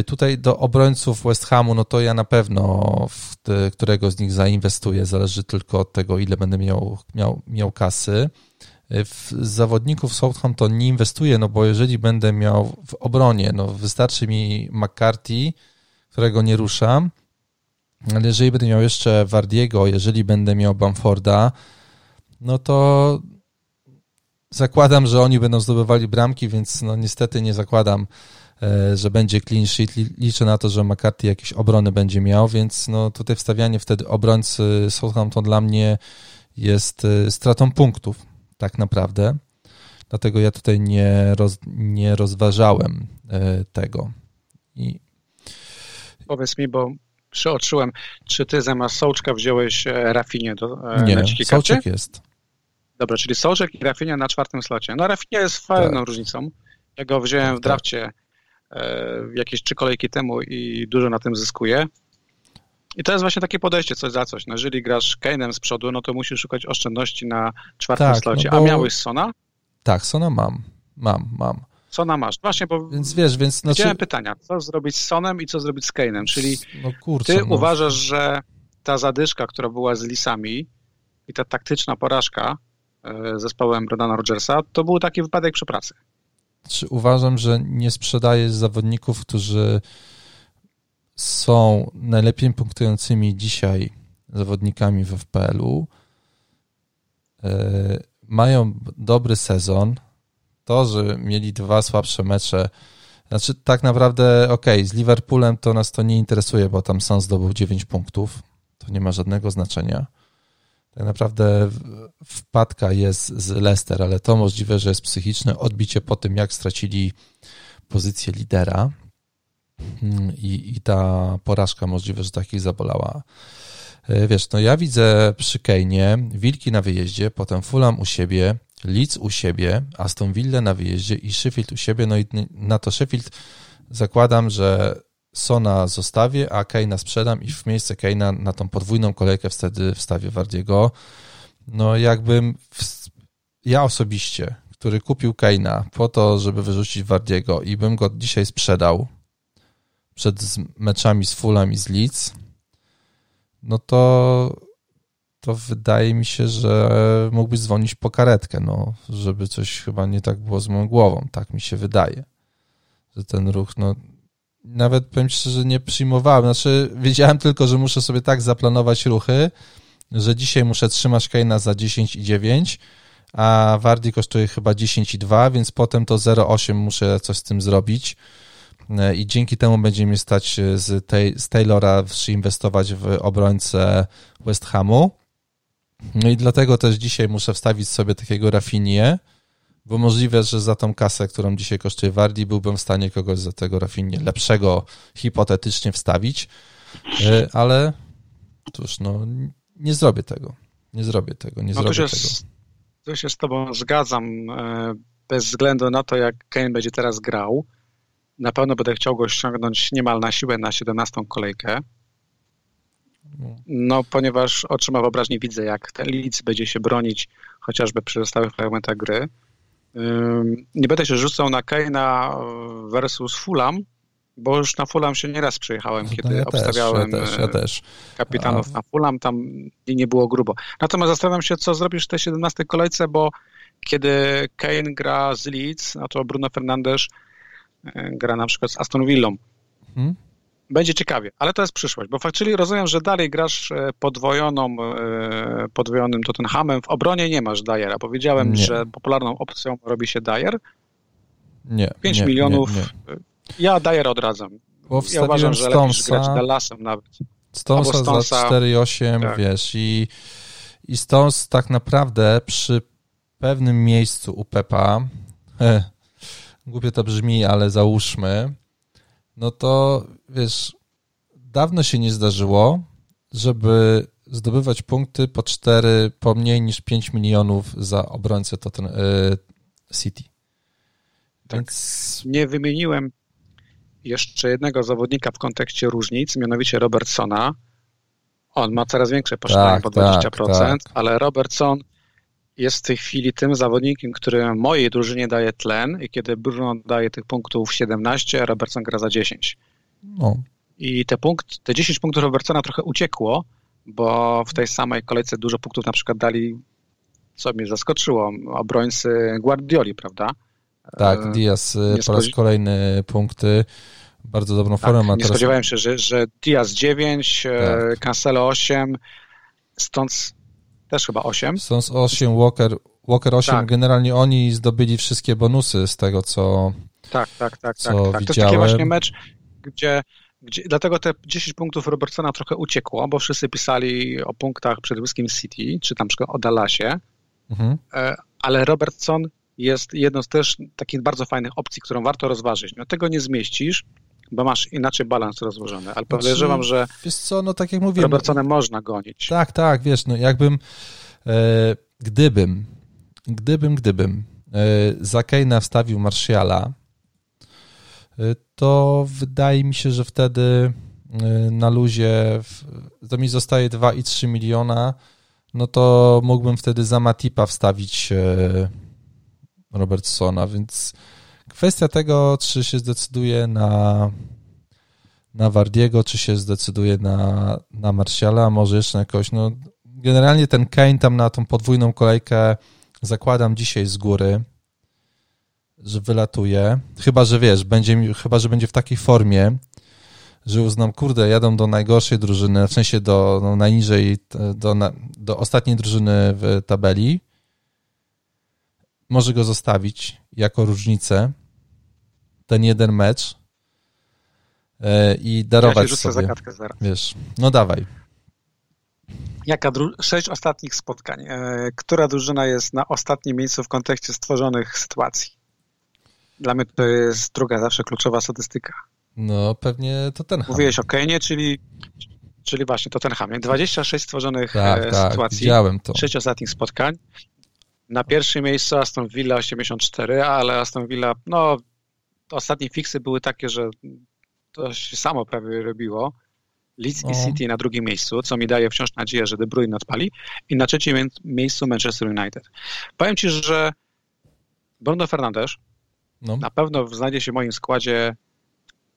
Tutaj do obrońców West Hamu, no to ja na pewno w te, którego z nich zainwestuję, zależy tylko od tego, ile będę miał, miał, miał kasy. W zawodników Southampton nie inwestuję, no bo jeżeli będę miał w obronie, no wystarczy mi McCarthy, którego nie ruszam, ale jeżeli będę miał jeszcze Wardiego, jeżeli będę miał Bamforda, no to zakładam, że oni będą zdobywali bramki, więc no niestety nie zakładam, e, że będzie clean sheet. Liczę na to, że McCarthy jakieś obrony będzie miał, więc no tutaj wstawianie wtedy obrońcy Southampton dla mnie jest e, stratą punktów, tak naprawdę. Dlatego ja tutaj nie, roz, nie rozważałem e, tego. I... Powiedz mi, bo przeoczyłem, czy ty zamiast Sołczka wziąłeś Rafinie do Nie, Sołczek jest. Dobra, czyli Sołczek i Rafinha na czwartym slocie. No Rafinha jest fajną tak. różnicą. Ja go wziąłem tak, w drafcie e, jakieś trzy kolejki temu i dużo na tym zyskuje. I to jest właśnie takie podejście, coś za coś. No, jeżeli grasz Kane'em z przodu, no to musisz szukać oszczędności na czwartym tak, slocie. No bo... A miałeś Sona? Tak, Sona mam. Mam, mam. Sona masz. Właśnie, bo więc wiesz, więc znaczy... chciałem pytania, co zrobić z Sonem i co zrobić z Kane'em, czyli no kurczę, ty no. uważasz, że ta zadyszka, która była z Lisami i ta taktyczna porażka E, zespołem Brenana Rogersa, to był taki wypadek przy pracy. Czy uważam, że nie sprzedaje zawodników, którzy są najlepiej punktującymi dzisiaj zawodnikami w FPL-u, e, mają dobry sezon. To, że mieli dwa słabsze mecze, znaczy tak naprawdę, ok, z Liverpoolem to nas to nie interesuje, bo tam Son zdobył 9 punktów. To nie ma żadnego znaczenia. Tak naprawdę wpadka jest z Leicester, ale to możliwe, że jest psychiczne odbicie po tym, jak stracili pozycję lidera i, i ta porażka możliwe, że takich zabolała. E, wiesz, no ja widzę przy Kane'ie Wilki na wyjeździe, potem Fulham u siebie, Leeds u siebie, Aston Villa na wyjeździe i Sheffield u siebie, no i na to Sheffield zakładam, że Sona zostawię, a Kane'a sprzedam i w miejsce Kane'a na tą podwójną kolejkę wtedy wstawię Wardiego. No jakbym w, ja osobiście, który kupił Kane'a po to, żeby wyrzucić Wardiego i bym go dzisiaj sprzedał przed meczami z Fulham i z Leeds, no to to wydaje mi się, że mógłbyś dzwonić po karetkę, no, żeby coś chyba nie tak było z moją głową, tak mi się wydaje, że ten ruch, no, nawet powiem szczerze, nie przyjmowałem, znaczy wiedziałem tylko, że muszę sobie tak zaplanować ruchy, że dzisiaj muszę trzymać Kane'a za 10 i 9, a Wardi kosztuje chyba 10 i 2, więc potem to 0,8 muszę coś z tym zrobić i dzięki temu będzie mi stać z, tej, z Taylora inwestować w obrońcę West Hamu. No i dlatego też dzisiaj muszę wstawić sobie takiego Rafinie, bo możliwe, że za tą kasę, którą dzisiaj kosztuje Wardi, byłbym w stanie kogoś za tego Rafinie lepszego hipotetycznie wstawić, e, ale cóż, no nie zrobię tego. Nie zrobię tego, nie no zrobię się tego. Tu się z tobą zgadzam, e, bez względu na to, jak Kane będzie teraz grał. Na pewno będę chciał go ściągnąć niemal na siłę na 17 kolejkę. No, ponieważ oczyma wyobraźni widzę, jak ten Leeds będzie się bronić chociażby przy stałych fragmentach gry. Nie będę się rzucał na Kane'a versus Fulham, bo już na Fulham się nieraz przyjechałem, no kiedy ja obstawiałem też, ja też, ja też. kapitanów A... na Fulham, tam nie było grubo. Natomiast zastanawiam się, co zrobisz w tej 17 kolejce, bo kiedy Kane gra z Leeds, no to Bruno Fernandes gra na przykład z Aston Villą. Hmm? Będzie ciekawie, ale to jest przyszłość, bo faktycznie rozumiem, że dalej grasz e, podwojoną, e, podwojonym Tottenhamem. W obronie nie masz Dyera. Powiedziałem, nie. że popularną opcją robi się Dyer. Nie. 5 nie, milionów. Nie. Ja Dyer odradzam. Bo ja uważam, że Stonesa, lepiej grać Dallasem nawet. Stonesa, Stonesa za 4,8, tak. wiesz, i, i Stones tak naprawdę przy pewnym miejscu u Pepa, eh, głupio to brzmi, ale załóżmy, no to wiesz, dawno się nie zdarzyło, żeby zdobywać punkty po 4, po mniej niż 5 milionów za obrońcę to ten y, City. Tak. Więc... Nie wymieniłem jeszcze jednego zawodnika w kontekście różnic, mianowicie Robertsona. On ma coraz większe poszczególne tak, po 20%, tak, tak. ale Robertson jest w tej chwili tym zawodnikiem, który mojej drużynie daje tlen i kiedy Bruno daje tych punktów 17, a Robertson gra za 10. No. I te, punkt, te 10 punktów Robertsona trochę uciekło, bo w tej samej kolejce dużo punktów na przykład dali, co mnie zaskoczyło, obrońcy Guardioli, prawda? Tak, e, Diaz e, po raz kolejny punkty, bardzo dobrą formę tak, ma. Nie teraz... spodziewałem się, że, że Diaz 9, e, tak. Cancelo 8, stąd też chyba 8. Stones 8, Walker, Walker 8, tak. generalnie oni zdobyli wszystkie bonusy z tego, co Tak, tak, tak, co tak, tak. To jest taki właśnie mecz, gdzie, gdzie dlatego te 10 punktów Robertsona trochę uciekło, bo wszyscy pisali o punktach przed Whiskim City, czy tam o Dallasie, mhm. ale Robertson jest jedną z też takich bardzo fajnych opcji, którą warto rozważyć. No tego nie zmieścisz, bo masz inaczej balans rozłożony, ale podejrzewam, że wiesz co, no tak jak mówiłem, Robertsonem można gonić. Tak, tak, wiesz, no jakbym e, gdybym gdybym, gdybym e, za Keina wstawił Marshala, e, to wydaje mi się, że wtedy e, na luzie to mi zostaje 2,3 miliona, no to mógłbym wtedy za Matipa wstawić e, Robertsona, więc kwestia tego, czy się zdecyduje na, na Wardiego, czy się zdecyduje na, na Martiala, może jeszcze jakoś, no generalnie ten Kane tam na tą podwójną kolejkę zakładam dzisiaj z góry, że wylatuje, chyba, że wiesz, będzie, chyba, że będzie w takiej formie, że uznam, kurde, jadą do najgorszej drużyny, w sensie do no, najniżej, do, do ostatniej drużyny w tabeli, może go zostawić jako różnicę, ten jeden mecz e, i darować ja sobie. zagadkę zaraz. Wiesz, no dawaj. Jaka dru... Sześć ostatnich spotkań. E, która drużyna jest na ostatnim miejscu w kontekście stworzonych sytuacji? Dla mnie to jest druga zawsze kluczowa statystyka. No, pewnie to ten. Mówiłeś o Kenie, czyli, czyli właśnie Tottenhamie. 26 stworzonych tak, e, tak, sytuacji, widziałem to. 6 ostatnich spotkań. Na pierwszym miejscu Aston Villa 84, ale Aston Villa, no ostatnie fiksy były takie, że to się samo prawie robiło. Leeds i City na drugim miejscu, co mi daje wciąż nadzieję, że De Bruyne odpali. I na trzecim miejscu Manchester United. Powiem Ci, że Bruno Fernandes no. na pewno znajdzie się w moim składzie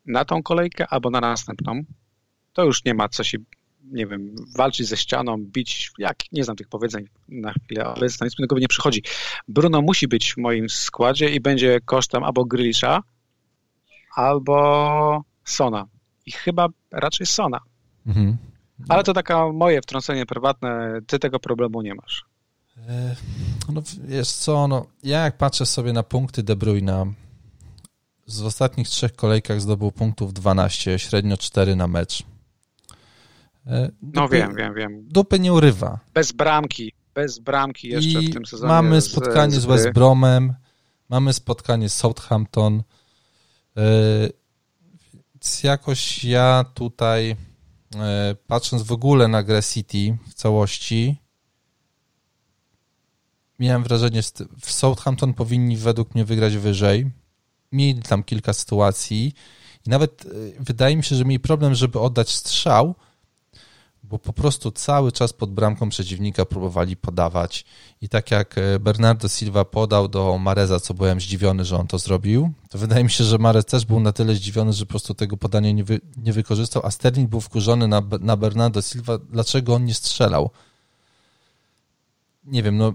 na tą kolejkę albo na następną. To już nie ma co się, nie wiem, walczyć ze ścianą, bić, jak, nie znam tych powiedzeń na chwilę, ale nic innego nie przychodzi. Bruno musi być w moim składzie i będzie kosztem albo Grylisza, albo Sona. I chyba raczej Sona. Mhm. Ale to taka moje wtrącenie prywatne, ty tego problemu nie masz. E, no wiesz co, no, ja jak patrzę sobie na punkty De Bruyne, z ostatnich trzech kolejkach zdobył punktów 12, średnio 4 na mecz. E, dupy, no wiem, wiem, wiem. Dupy nie urywa. Bez bramki, bez bramki jeszcze I w tym sezonie. mamy spotkanie z, z West Bromem, mamy spotkanie z Southampton, jakoś ja tutaj E, patrząc w ogóle na grę City w całości, miałem wrażenie, że w Southampton powinni według mnie wygrać wyżej. Mieli tam kilka sytuacji i nawet e, wydaje mi się, że mieli problem, żeby oddać strzał, bo po prostu cały czas pod bramką przeciwnika próbowali podawać. I tak jak e, Bernardo Silva podał do Mareza, co byłem zdziwiony, że on to zrobił, to wydaje mi się, że Marez też był na tyle zdziwiony, że po prostu tego podania nie, wy, nie wykorzystał, a Sterling był wkurzony na, na Bernardo Silva, dlaczego on nie strzelał. Nie wiem, no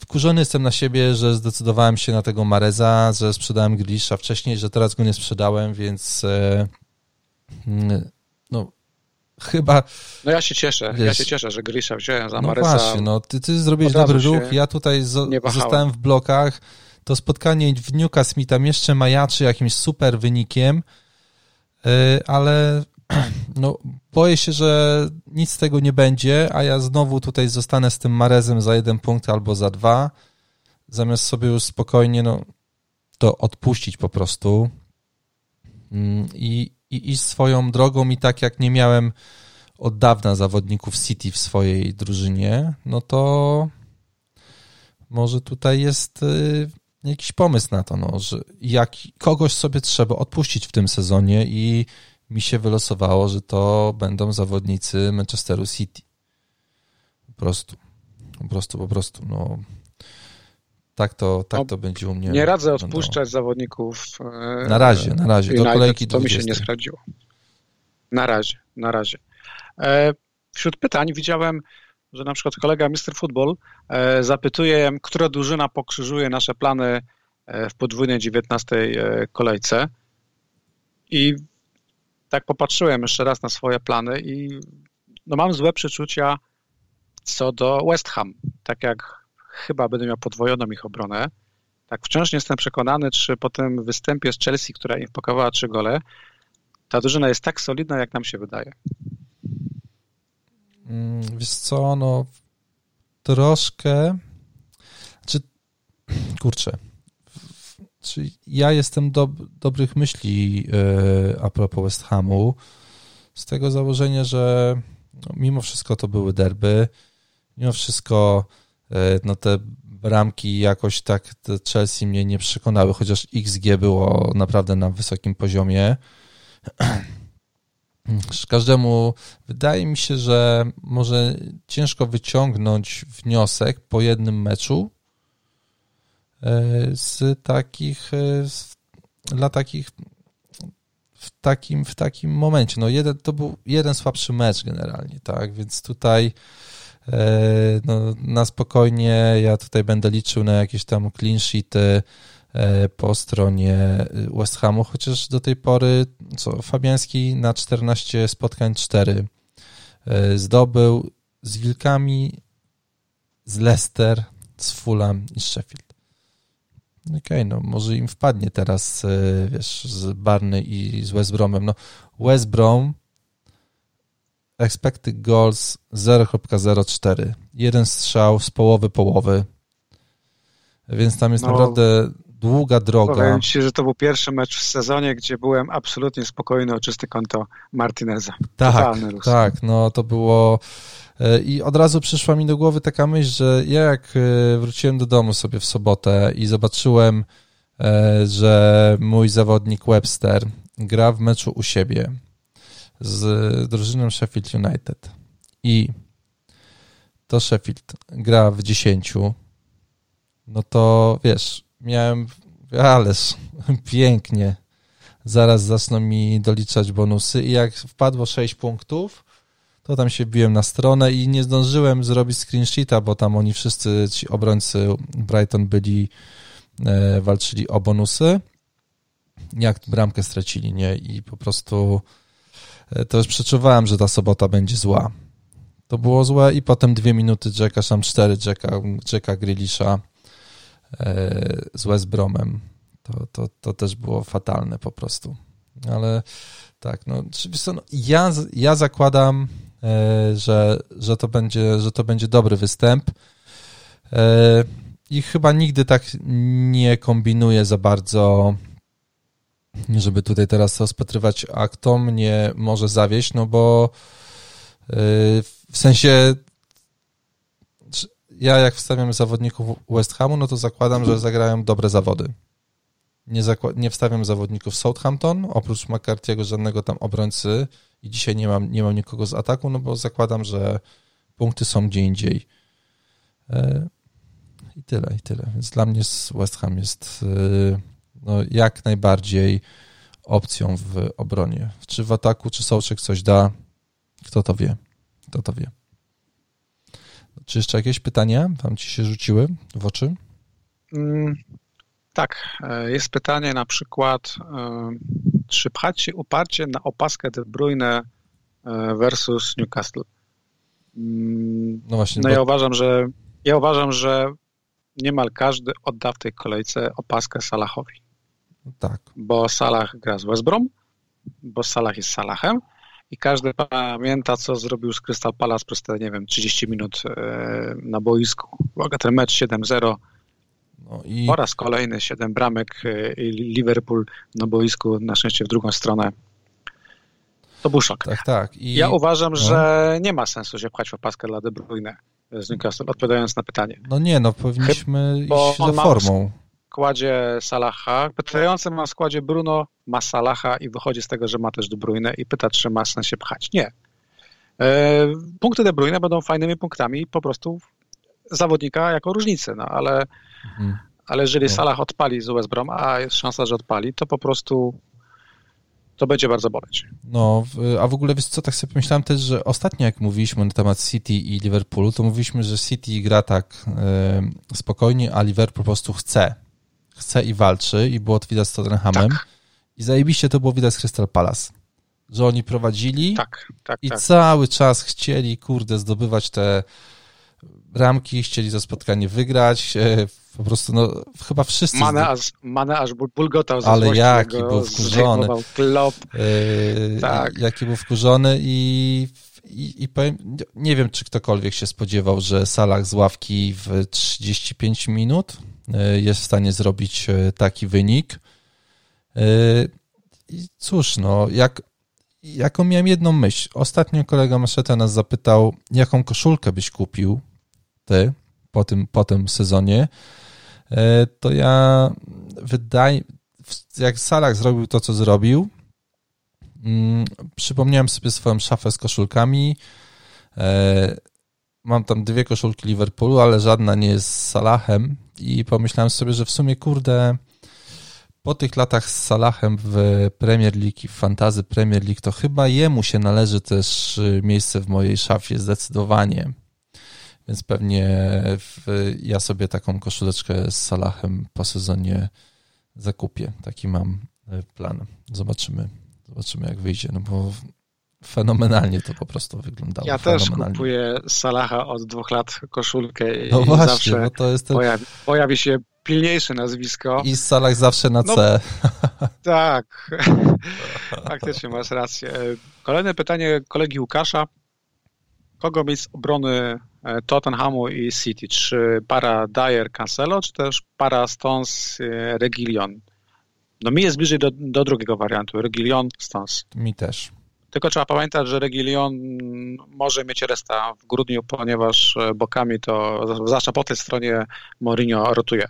wkurzony jestem na siebie, że zdecydowałem się na tego Mareza, że sprzedałem Grisza wcześniej, że teraz go nie sprzedałem, więc e, no chyba... No ja się cieszę, wiesz, ja się cieszę, że Grisha wziąłem za Marysa. No właśnie, no ty, ty zrobiłeś dobry ruch, ja tutaj zostałem w blokach, to spotkanie w mi tam jeszcze majaczy jakimś super wynikiem, yy, ale no, boję się, że nic z tego nie będzie, a ja znowu tutaj zostanę z tym Marezem za jeden punkt albo za dwa, zamiast sobie już spokojnie no, to odpuścić po prostu. Mm, i, i iść swoją drogą i tak jak nie miałem od dawna zawodników City w swojej drużynie, no to może tutaj jest y, jakiś pomysł na to, no, że jak kogoś sobie trzeba odpuścić w tym sezonie i mi się wylosowało, że to będą zawodnicy Manchesteru City. Po prostu. Po prostu, po prostu. No, tak to, tak no, to będzie u mnie. Nie radzę odpuszczać zawodników. E, na razie, na razie. Do kolejki To mi się nie sprawdziło. Na razie, na razie. E, wśród pytań widziałem, że na przykład kolega Mr. Football e, zapytuje, która drużyna pokrzyżuje nasze plany w podwójnej 19 kolejce. I tak popatrzyłem jeszcze raz na swoje plany i no mam złe przeczucia co do West Ham. Tak jak chyba będę miał podwojoną ich obronę. Tak wciąż nie jestem przekonany, czy po tym występie z Chelsea, która im pakowała trzy gole, ta drużyna jest tak solidna, jak nam się wydaje. Mm, wiesz co, no troszkę czy kurczę czy ja jestem do, dobrych myśli yy, a propos West Hamu z tego założenia, że no, mimo wszystko to były derby, mimo wszystko no te bramki jakoś tak Chelsea mnie nie przekonały, chociaż XG było naprawdę na wysokim poziomie. Każdemu wydaje mi się, że może ciężko wyciągnąć wniosek po jednym meczu e, z takich e, dla takich w takim, w takim momencie. No jeden, to był jeden słabszy mecz generalnie, tak, więc tutaj E, no, na spokojnie ja tutaj będę liczył na jakieś tam clean sheety e, po stronie West Hamu, chociaż do tej pory co, Fabiański na 14 spotkań 4 e, zdobył z Wilkami, z Leicester, z Fulham i z Sheffield. Okej, okay, no może im wpadnie teraz, wiesz, z Barney i z West Bromem. No West Brom expected goals 0.04. Jeden strzał z połowy połowy. Więc tam jest no. naprawdę długa droga. Powiem Ci, że to był pierwszy mecz w sezonie, gdzie byłem absolutnie spokojny o czyste konto Martineza. Tak, tak, no to było... E, I od razu przyszła mi do głowy taka myśl, że ja jak e, wróciłem do domu sobie w sobotę i zobaczyłem, e, że mój zawodnik Webster gra w meczu u siebie z drużyną Sheffield United i to Sheffield gra w 10, no to wiesz, miałem, ależ pięknie, zaraz zaczną mi doliczać bonusy i jak wpadło 6 punktów, to tam się biłem na stronę i nie zdążyłem zrobić screen sheeta, bo tam oni wszyscy ci obrońcy Brighton byli, e, walczyli o bonusy. Jak bramkę stracili, nie? I po prostu to już przeczuwałem, że ta sobota będzie zła. To było złe i potem dwie minuty Jacka, tam cztery Jacka, Jacka Grealisha e, z West Bromem. To, to, to też było fatalne po prostu. Ale tak, no, no ja, ja zakładam, e, że, że, to będzie, że to będzie dobry występ. E, I chyba nigdy tak nie kombinuję za bardzo, żeby tutaj teraz rozpatrywać, a kto mnie może zawieść, no bo w sensie ja jak wstawiam zawodników West Hamu, no to zakładam, że zagrają dobre zawody. Nie, nie wstawiam zawodników Southampton, oprócz McCarthy'ego żadnego tam obrońcy i dzisiaj nie mam, nie mam nikogo z ataku, no bo zakładam, że punkty są gdzie indziej. E, I tyle, i tyle. Więc dla mnie West Ham jest e, no, jak najbardziej opcją w obronie. Czy w ataku, czy Sołczek coś da, kto to wie. Kto to wie. Czy jeszcze jakieś pytania wam ci się rzuciły w oczy? Mm, tak, e, jest pytanie na przykład, e, czy pchać się uparcie na opaskę De Bruyne e, versus Newcastle? Mm, no właśnie. No bo... ja uważam, że ja uważam, że niemal każdy odda w tej kolejce opaskę Salahowi. Tak. Bo Salah gra z West Brom, bo Salah jest Salahem, i każdy pamięta, co zrobił z Crystal Palace przez te, nie wiem, 30 minut e, na boisku. Uwaga, ten mecz 7-0 no i... po raz kolejny 7 bramek e, i Liverpool na boisku, na szczęście w drugą stronę. To był szok. Tak, tak. I... Ja uważam, no. że nie ma sensu się pchać w opaskę dla De Bruyne z Newcastle, odpowiadając na pytanie. No nie, no powinniśmy Chyba, iść za formą składzie Salaha. Pytający ma w składzie Bruno, ma Salaha i wychodzi z tego, że ma też De Bruyne i pyta, czy ma sens się pchać. Nie. E, punkty De Bruyne będą fajnymi punktami po prostu zawodnika jako różnicy, no ale, mhm. ale jeżeli no. Salah odpali z West Brom, a jest szansa, że odpali, to po prostu to będzie bardzo boleć. No, a w ogóle wiesz co, tak sobie pomyślałem też, że ostatnio jak mówiliśmy na temat City i Liverpoolu, to mówiliśmy, że City gra tak y, spokojnie, a Liverpool po prostu chce chce i walczy i było to widać z Tottenhamem. Tak. I zajebiście to było widać z Crystal Palace. Że oni prowadzili tak, tak, i tak. cały czas chcieli, kurde, zdobywać te ramki, chcieli za spotkanie wygrać. E, po prostu, no, chyba wszyscy... Mane aż, Mane aż bulgotał ze Ale jaki był wkurzony. Klop. Yy, tak. Jaki był wkurzony i, i, i powiem, nie wiem, czy ktokolwiek się spodziewał, że Salah z ławki w 35 minut E, jest w stanie zrobić e, taki wynik. E, I cóż, no, jak, jaką miałem jedną myśl. Ostatnio kolega Maszeta nas zapytał, jaką koszulkę byś kupił ty po tym, po tym sezonie. To ja wydaje, jak Salah zrobił to, co zrobił, mm, przypomniałem sobie swoją szafę z koszulkami. Mam tam dwie koszulki Liverpoolu, ale żadna nie jest z Salahem, i pomyślałem sobie, że w sumie, kurde, po tych latach z Salahem w Premier League i w fantazy Premier League, to chyba jemu się należy też miejsce w mojej szafie zdecydowanie. Więc pewnie w, ja sobie taką koszuleczkę z Salahem po sezonie zakupię. Taki mam e, plan. Zobaczymy. Zobaczymy, jak wyjdzie. No bo fenomenalnie to po prostu wyglądało. Ja też kupuję Salaha od dwóch lat koszulkę no i właśnie, zawsze bo to jest ten... pojawi, pojawi, się pilniejsze nazwisko. I Salah zawsze na C. No, tak, faktycznie masz rację. Kolejne pytanie kolegi Łukasza. kogo mieć z obrony e, Tottenhamu i City? Czy para Dyer Cancelo, czy też para Stones e, Regilion? No mi jest bliżej do, do drugiego wariantu, Regilion Stones. Mi też. Tylko trzeba pamiętać, że Regilion może mieć resta w grudniu, ponieważ e, bokami to, zwłaszcza po tej stronie, Mourinho rotuje.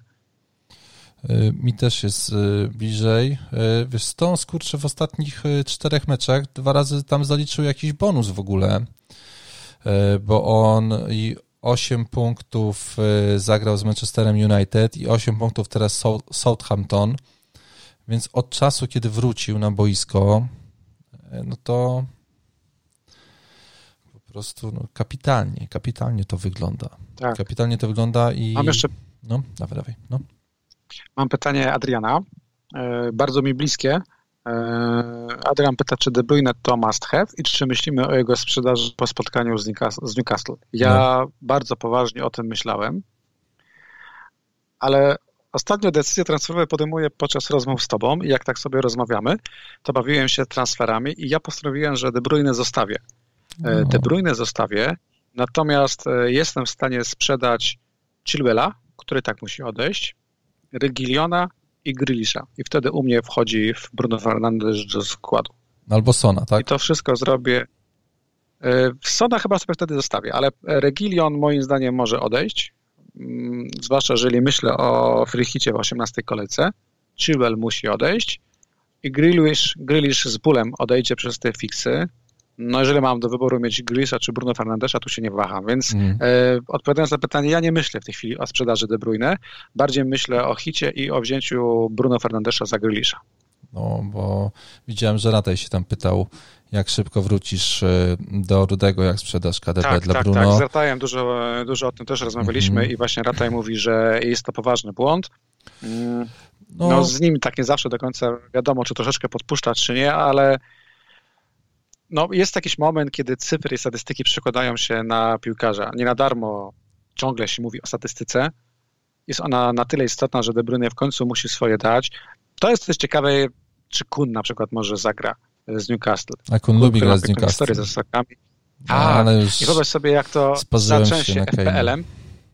Mi też jest bliżej. Wiesz, Stones, kurczę, w ostatnich czterech meczach dwa razy tam zaliczył jakiś bonus w ogóle. Bo on i 8 punktów zagrał z Manchesterem United i 8 punktów teraz Southampton, więc od czasu, kiedy wrócił na boisko, e, no to po prostu no, kapitalnie, kapitalnie to wygląda. Tak. Kapitalnie to wygląda i... Mam jeszcze... No, dawaj, dawaj. No. Mam pytanie Adriana, bardzo mi bliskie. E, Adrian pyta, czy De Bruyne to must have i czy myślimy o jego sprzedaży po spotkaniu z Newcastle. Ja no. bardzo poważnie o tym myślałem, ale ostatnio decyzje transferowe podejmuję podczas rozmów z tobą i jak tak sobie rozmawiamy, to bawiłem się transferami i ja postanowiłem, że De Bruyne zostawię. E, no. De Bruyne zostawię, natomiast e, jestem w stanie sprzedać Chilwella, który tak musi odejść, Regiliona i Grylisza. I wtedy u mnie wchodzi w Bruno Fernandes do składu. Albo Sona, tak? I to wszystko zrobię. E, Sona chyba sobie wtedy zostawię, ale Regilion moim zdaniem może odejść, zwłaszcza jeżeli myślę o Frichicie w 18 kolejce. Chilwell musi odejść i Grealish, Grealish z bólem odejdzie przez te fiksy. No jeżeli mam do wyboru mieć Grisa czy Bruno Fernandesza, tu się nie waham. Więc mm. e, odpowiadając na pytanie, ja nie myślę w tej chwili o sprzedaży De Bruyne. Bardziej myślę o hicie i o wzięciu Bruno Fernandesza za Grealisha. No, bo widziałem, że Rataj się tam pytał, jak szybko wrócisz e, do Rudego, jak sprzedasz KDP tak, dla tak, Bruno. Tak, z Ratajem dużo, dużo o tym też rozmawialiśmy mm -hmm. i właśnie Rataj mówi, że jest to poważny błąd. Mm, no, no, z nim tak nie zawsze do końca wiadomo, czy troszeczkę podpuszcza, czy nie, ale no, jest jakiś moment, kiedy cyfry i statystyki przekładają się na piłkarza. Nie na darmo ciągle się mówi o statystyce. Jest ona na tyle istotna, że De Bruyne w końcu musi swoje dać. To jest też ciekawe, czy Kun na przykład może zagra z Newcastle. A Kun, lubi grać z Newcastle. Historię ze Sakami. No, ale już I wyobraź sobie, jak to zaczęło się FPL-em,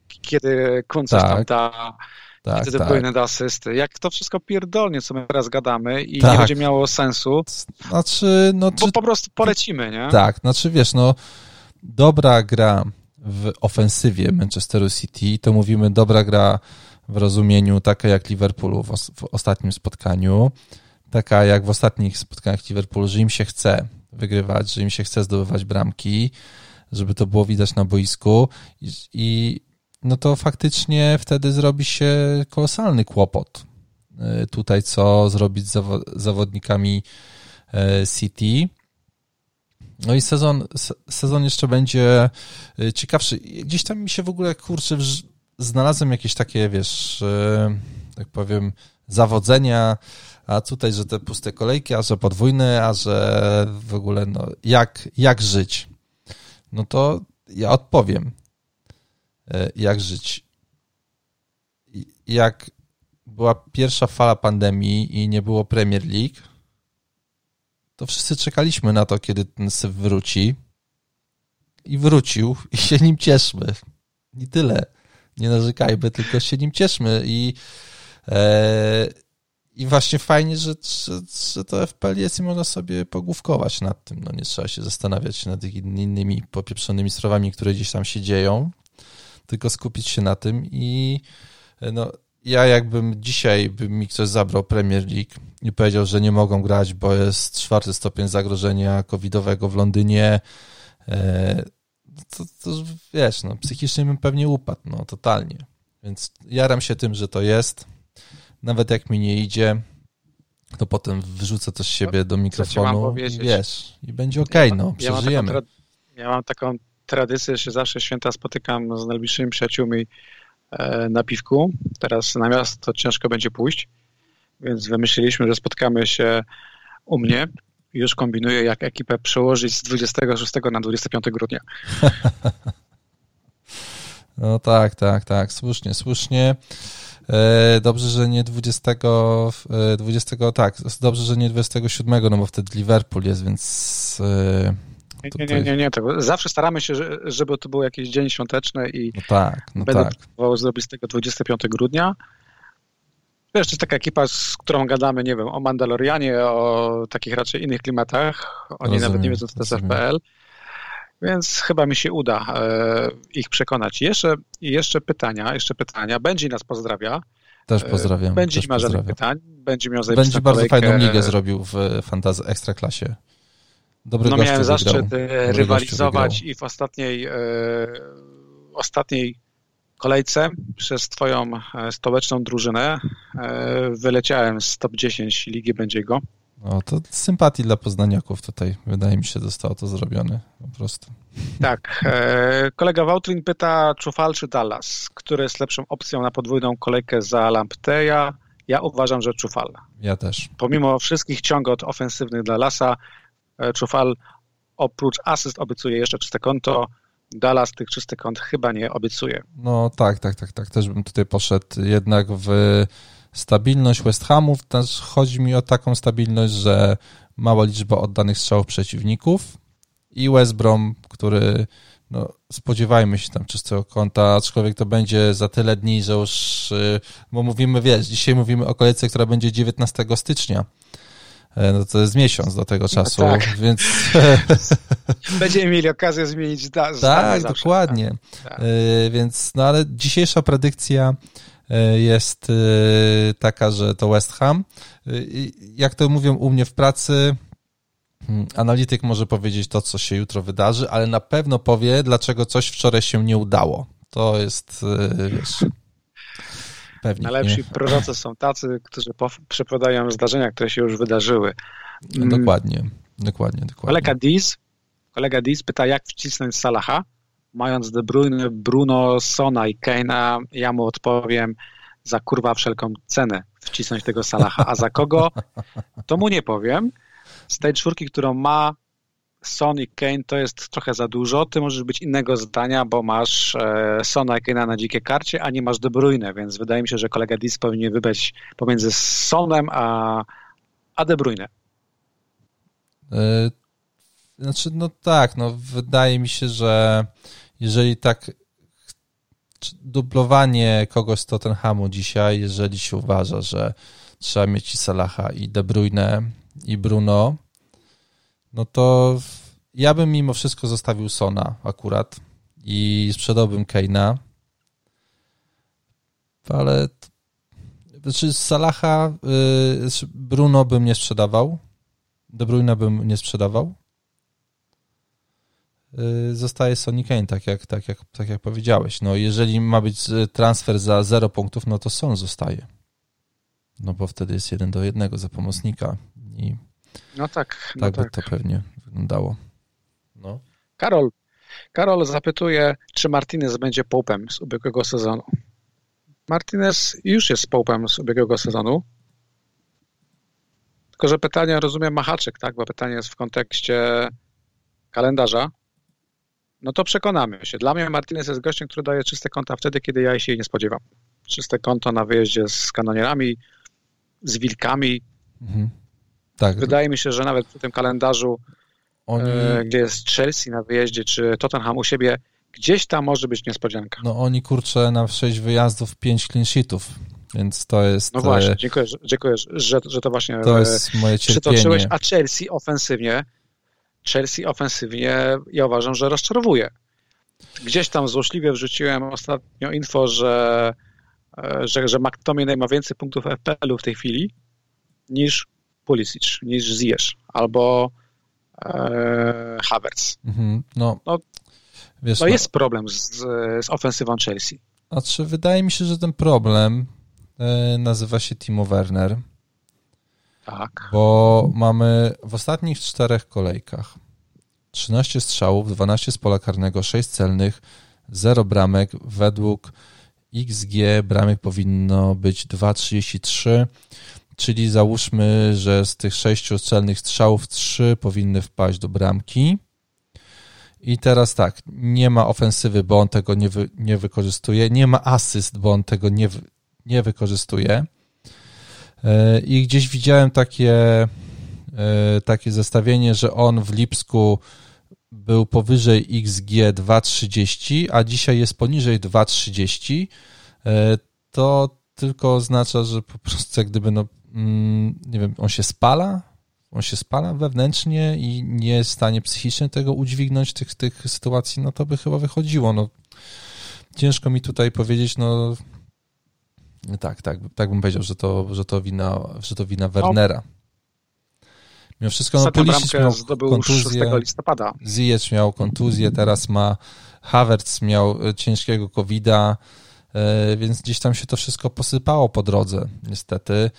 kiedy Kun coś tak. tam da tak, wtedy tak. powinny do asysty. Jak to wszystko pierdolnie, co my teraz gadamy i tak. nie będzie miało sensu, znaczy, no, bo czy... po prostu polecimy, nie? Tak, znaczy wiesz, no dobra gra w ofensywie Manchesteru City, to mówimy dobra gra w rozumieniu taka jak Liverpoolu w, os w ostatnim spotkaniu, taka jak w ostatnich spotkaniach Liverpoolu, że im się chce wygrywać, że im się chce zdobywać bramki, żeby to było widać na boisku i, i no to faktycznie wtedy zrobi się kolosalny kłopot. E, tutaj co zrobić z zawodnikami e, City. No i sezon, sezon jeszcze będzie e, ciekawszy. Gdzieś tam mi się w ogóle, kurczę, znalazłem jakieś takie, wiesz, tak powiem, zawodzenia, a tutaj, że te puste kolejki, a że podwójne, a że w ogóle, no, jak, jak żyć? No to ja odpowiem. E, jak żyć. Jak była pierwsza fala pandemii i nie było Premier League, to wszyscy czekaliśmy na to, kiedy ten syf wróci. I wrócił i się nim cieszmy. I tyle. Nie narzekajmy, tylko się nim cieszmy. I, e, i właśnie fajnie, że, że, że to FPL jest i można sobie pogłówkować nad tym. No nie trzeba się zastanawiać nad innymi popieprzonymi sprawami, które gdzieś tam się dzieją tylko skupić się na tym i no, ja jakbym dzisiaj by mi ktoś zabrał Premier League i powiedział, że nie mogą grać, bo jest czwarty stopień zagrożenia covidowego w Londynie, e, to, to wiesz, no, psychicznie bym pewnie upadł, no totalnie. Więc jaram się tym, że to jest. Nawet jak mi nie idzie, to potem wrzucę coś siebie do mikrofonu wiesz, i będzie okej, okay, no, przeżyjemy. Ja mam, ja mam taką tradycję, że zawsze święta spotykam z najbliższymi przyjaciółmi e, na piwku. Teraz na miasto ciężko będzie pójść, więc wymyśliliśmy, że spotkamy się u mnie. Już kombinuję, jak ekipę przełożyć z 26 na 25 grudnia. No tak, tak, tak, słusznie, słusznie. E, dobrze, że nie 20, 20, e, tak, dobrze, że nie 27, no bo wtedy Liverpool jest, więc Nie, nie, nie, nie, tego. zawsze staramy się, żeby to był jakiś dzień świąteczny i no tak, no będę tak. próbował zrobić z tego 25 grudnia. Wiesz, to jest taka ekipa, z którą gadamy, nie wiem, o Mandalorianie, o takich raczej innych klimatach. Oni rozumiem, nawet nie wiedzą, co to jest FPL. Więc chyba mi się uda e, ich przekonać. Jeszcze, jeszcze pytania, jeszcze pytania. Będzie nas pozdrawia. Też pozdrawiam. Będzie nie ma żadnych pytań. Będzie miał Będzie bardzo kolejkę. fajną ligę zrobił w Fantazy Ekstraklasie. Dobry no miałem zaszczyt wygrał. rywalizować i w ostatniej, e, ostatniej kolejce przez twoją e, stołeczną drużynę e, wyleciałem z top 10 Ligi Będziego. No to sympatii dla poznaniaków tutaj, wydaje mi się, zostało to zrobione po prostu. Tak. E, kolega Wałtrin pyta, Czufal czy Dallas? Który jest lepszą opcją na podwójną kolejkę za Lampteja? Ja uważam, że Czufal. Ja też. Pomimo wszystkich ciągot ofensywnych Dallasa, Czufal oprócz asyst obiecuje jeszcze czyste konto, Dallas tych czystych kąt chyba nie obiecuje. No tak, tak, tak, tak. Też bym tutaj poszedł jednak w stabilność West Hamów. Też chodzi mi o taką stabilność, że mała liczba oddanych strzałów przeciwników i West Brom, który no, spodziewajmy się tam czystego kąta, aczkolwiek to będzie za tyle dni, że już, y, bo mówimy, wiesz, dzisiaj mówimy o kolejce, która będzie 19 stycznia, E, no to jest miesiąc do tego czasu, no tak. więc... Będziemy mieli okazję zmienić da Tak, dokładnie. Tak. E, więc, no ale dzisiejsza predykcja jest taka, że to West Ham. Jak to mówią u mnie w pracy, hmm, analityk może powiedzieć to, co się jutro wydarzy, ale na pewno powie, dlaczego coś wczoraj się nie udało. To jest, wiesz... Pewnie. Najlepsi nie. prorocy są tacy, którzy przepowiadają zdarzenia, które się już wydarzyły. No, dokładnie, dokładnie, dokładnie. Kolega Diz, kolega Diz pyta, jak wcisnąć Salaha, mając De Bruyne, Bruno, Sona i Keina, ja mu odpowiem, za kurwa wszelką cenę wcisnąć tego Salaha, a za kogo, to mu nie powiem. Z tej czwórki, którą ma Son i Kane to jest trochę za dużo. Ty możesz być innego zdania, bo masz e, Sona i Kane'a na dzikie karcie, a nie masz De Bruyne, więc wydaje mi się, że kolega Dis powinien wybrać pomiędzy Sonem a, a De Bruyne. E, znaczy, no tak, no wydaje mi się, że jeżeli tak dublowanie kogoś z Tottenhamu dzisiaj, jeżeli się uważa, że trzeba mieć i Salaha, i De Bruyne, i Bruno, no to ja bym mimo wszystko zostawił Sona akurat i sprzedałbym Keina, ale znaczy Salaha, yy, Bruno bym nie sprzedawał, De Bruyne bym nie sprzedawał. Yy, zostaje Sony Kane, tak jak, tak, jak, tak jak powiedziałeś. No, jeżeli ma być transfer za 0 punktów, no to Son zostaje. No bo wtedy jest jeden do jednego za pomocnika i no tak. No tak, tak by to pewnie wyglądało. No. Karol, Karol zapytuje, czy Martinez będzie połpem z ubiegłego sezonu. Martinez już jest połpem z ubiegłego sezonu. Tylko, że pytanie, rozumiem, ma haczyk, tak? Bo pytanie jest w kontekście kalendarza. No to przekonamy się. Dla mnie Martinez jest gościem, który daje czyste konta wtedy, kiedy ja się jej nie spodziewam. Czyste konto na wyjeździe z kanonierami, z wilkami. Mhm. Tak. Wydaje mi się, że nawet przy tym kalendarzu, Oni... e, gdzie jest Chelsea na wyjeździe, czy Tottenham u siebie, gdzieś tam może być niespodzianka. No oni kurczę na 6 wyjazdów, 5 clean sheetów, więc to jest... No właśnie, e, dziękuję, dziękuję że, że to właśnie to jest moje przytoczyłeś, a Chelsea ofensywnie, Chelsea ofensywnie ja uważam, że rozczarowuje. Gdzieś tam złośliwie wrzuciłem ostatnio info, że, e, że, że McTominay ma więcej punktów FPL-u w tej chwili niż Pulisic niż Ziyech albo e, Havertz. Mhm, no, no, wiesz, no jest problem z, z ofensywą Chelsea. Znaczy, wydaje mi się, że ten problem e, nazywa się Timo Werner. Tak. Bo mamy w ostatnich czterech kolejkach 13 strzałów, 12 z pola karnego, 6 celnych, 0 bramek. Według XG bramek powinno być 2,33 czyli załóżmy, że z tych sześciu celnych strzałów trzy powinny wpaść do bramki. I teraz tak, nie ma ofensywy, bo on tego nie, wy, nie wykorzystuje, nie ma asyst, bo on tego nie, nie wykorzystuje. E, I gdzieś widziałem takie, e, takie zestawienie, że on w Lipsku był powyżej XG 2,30, a dzisiaj jest poniżej 2,30, e, to tylko oznacza, że po prostu jak gdyby, no, mm, nie wiem, on się spala, on się spala wewnętrznie i nie jest w stanie psychicznie tego udźwignąć, tych, tych sytuacji, no to by chyba wychodziło. No, ciężko mi tutaj powiedzieć, no tak, tak, tak bym powiedział, że to, że to wina, że to wina Wernera. Mimo wszystko, no Pulisic miał kontuzję, listopada. Ziyech miał kontuzję, teraz ma Havertz miał e, ciężkiego covida, e, więc gdzieś tam się to wszystko posypało po drodze, niestety.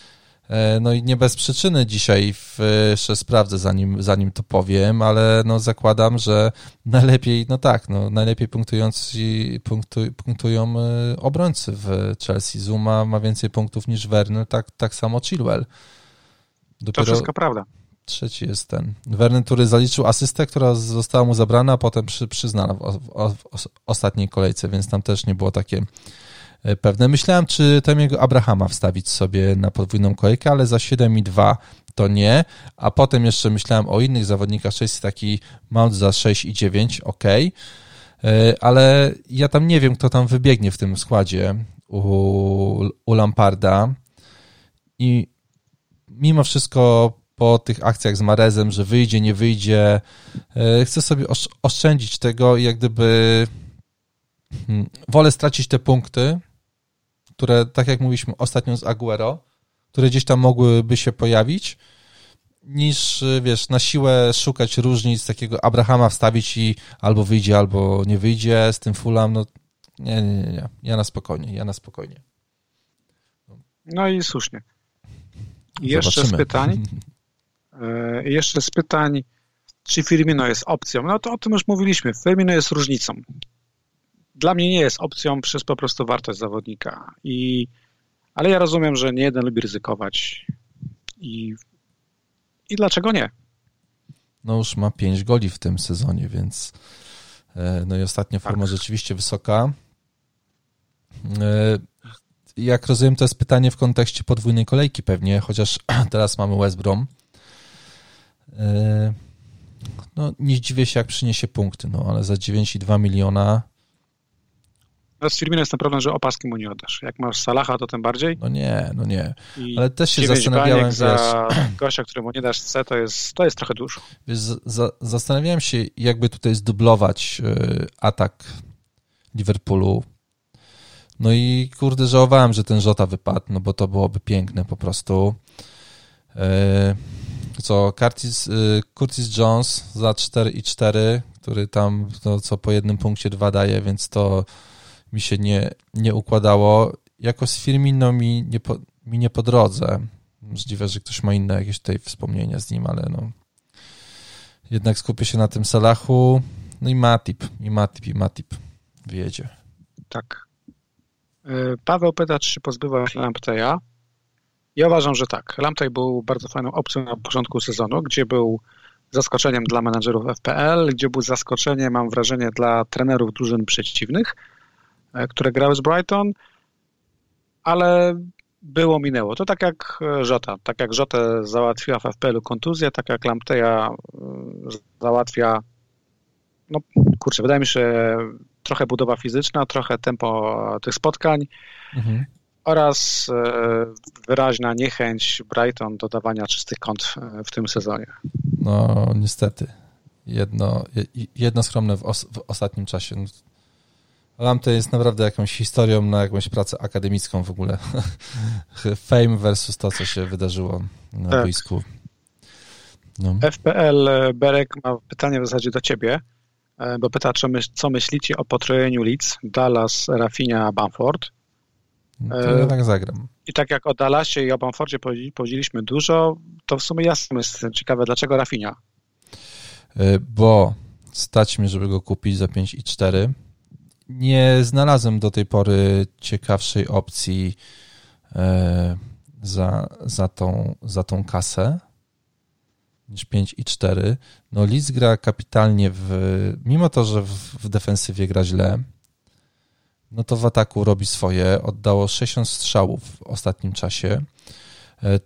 E, no i nie bez przyczyny dzisiaj w, jeszcze sprawdzę, zanim, zanim to powiem, ale no zakładam, że najlepiej, no tak, no najlepiej punktujący, punktu, punktują obrońcy w Chelsea. Zuma ma więcej punktów niż Werner, tak, tak samo Chilwell. Dopiero, to wszystko prawda. Trzeci jest ten. Werner, który zaliczył asystę, która została mu zabrana, a potem przy, przyznana w, w, w, ostatniej kolejce, więc tam też nie było takie e, pewne. Myślałem, czy Temiego Abrahama wstawić sobie na podwójną kolejkę, ale za 7,2 to nie, a potem jeszcze myślałem o innych zawodnikach, Chelsea taki Mount za 6,9, ok, ale ja tam nie wiem, kto tam wybiegnie w tym składzie u, u Lamparda i mimo wszystko po tych akcjach z Marezem, że wyjdzie, nie wyjdzie. E, chcę sobie oszczędzić tego i jak gdyby hmm, wolę stracić te punkty, które, tak jak mówiliśmy ostatnio z Aguero, które gdzieś tam mogłyby się pojawić, niż, wiesz, na siłę szukać różnic, takiego Abrahama wstawić i albo wyjdzie, albo nie wyjdzie z tym Fulham, no nie, nie, nie, nie. ja na spokojnie, ja na spokojnie. No i słusznie. I jeszcze z pytań. E, jeszcze z pytań, czy Firmino jest opcją? No to o tym już mówiliśmy. Firmino jest różnicą. Dla mnie nie jest opcją przez po prostu wartość zawodnika. I, ale ja rozumiem, że nie jeden lubi ryzykować. I, i dlaczego nie? No już ma 5 goli w tym sezonie, więc e, no i ostatnia tak. forma rzeczywiście wysoka. E, jak rozumiem, to jest pytanie w kontekście podwójnej kolejki pewnie, chociaż teraz mamy West Brom. E, no, nie zdziwię się, jak przyniesie punkty, no, ale za 9,2 miliona. Z Firmino jest ten problem, że opaski mu nie oddasz. Jak masz Salaha, to tym bardziej. No nie, no nie. Ale też się zastanawiałem, wiesz... za gościa, któremu nie dasz C, to jest, to jest trochę dużo. Wiesz, za, zastanawiałem się, jakby tutaj zdublować y, atak Liverpoolu. No i kurde, żałowałem, że ten Żota wypadł, no bo to byłoby piękne po prostu. Y, co Curtis, y, Curtis Jones za 4,4, który tam no, co po jednym punkcie dwa daje, więc to mi się nie, nie układało. Jako z Firmino mi nie, po, mi nie po drodze. Możliwe, że ktoś ma inne jakieś tutaj wspomnienia z nim, ale no jednak skupię się na tym Salachu. No i Matip, i Matip, i Matip wyjedzie. Tak. Y, Paweł pyta, czy pozbywa się Lampteja. Ja uważam, że tak. Lamptey był bardzo fajną opcją na początku sezonu, gdzie był zaskoczeniem dla menadżerów FPL, gdzie był zaskoczeniem, mam wrażenie, dla trenerów drużyn przeciwnych, e, które grały z Brighton, ale było, minęło. To tak jak Żota. Tak jak Żotę załatwiła w FPL-u kontuzję, tak jak Lampteja e, załatwia no kurczę, wydaje mi się trochę budowa fizyczna, trochę tempo tych spotkań. Mhm oraz e, wyraźna niechęć Brighton do dawania czystych kąt e, w tym sezonie. No niestety. Jedno, jedno skromne w, os, w ostatnim czasie. Lampte jest naprawdę jakąś historią na jakąś pracę akademicką w ogóle. Fame versus to, co się wydarzyło na tak. boisku. No. FPL e, Berek ma pytanie w zasadzie do ciebie, bo pyta, co myślicie o potrojeniu Leeds, Dallas, Rafinha, Bamford. No to ja tak zagram. I tak jak o Dallasie i o Bamfordzie powiedzieliśmy dużo, to w sumie jasne jest ciekawe, dlaczego Rafinia? E, bo stać mi, żeby go kupić za 5,4. Nie znalazłem do tej pory ciekawszej opcji e, za, za, tą, za tą kasę niż 5,4. No Liz gra kapitalnie w, mimo to, że w, w defensywie gra źle, no to w ataku robi swoje. Oddało 60 strzałów w ostatnim czasie.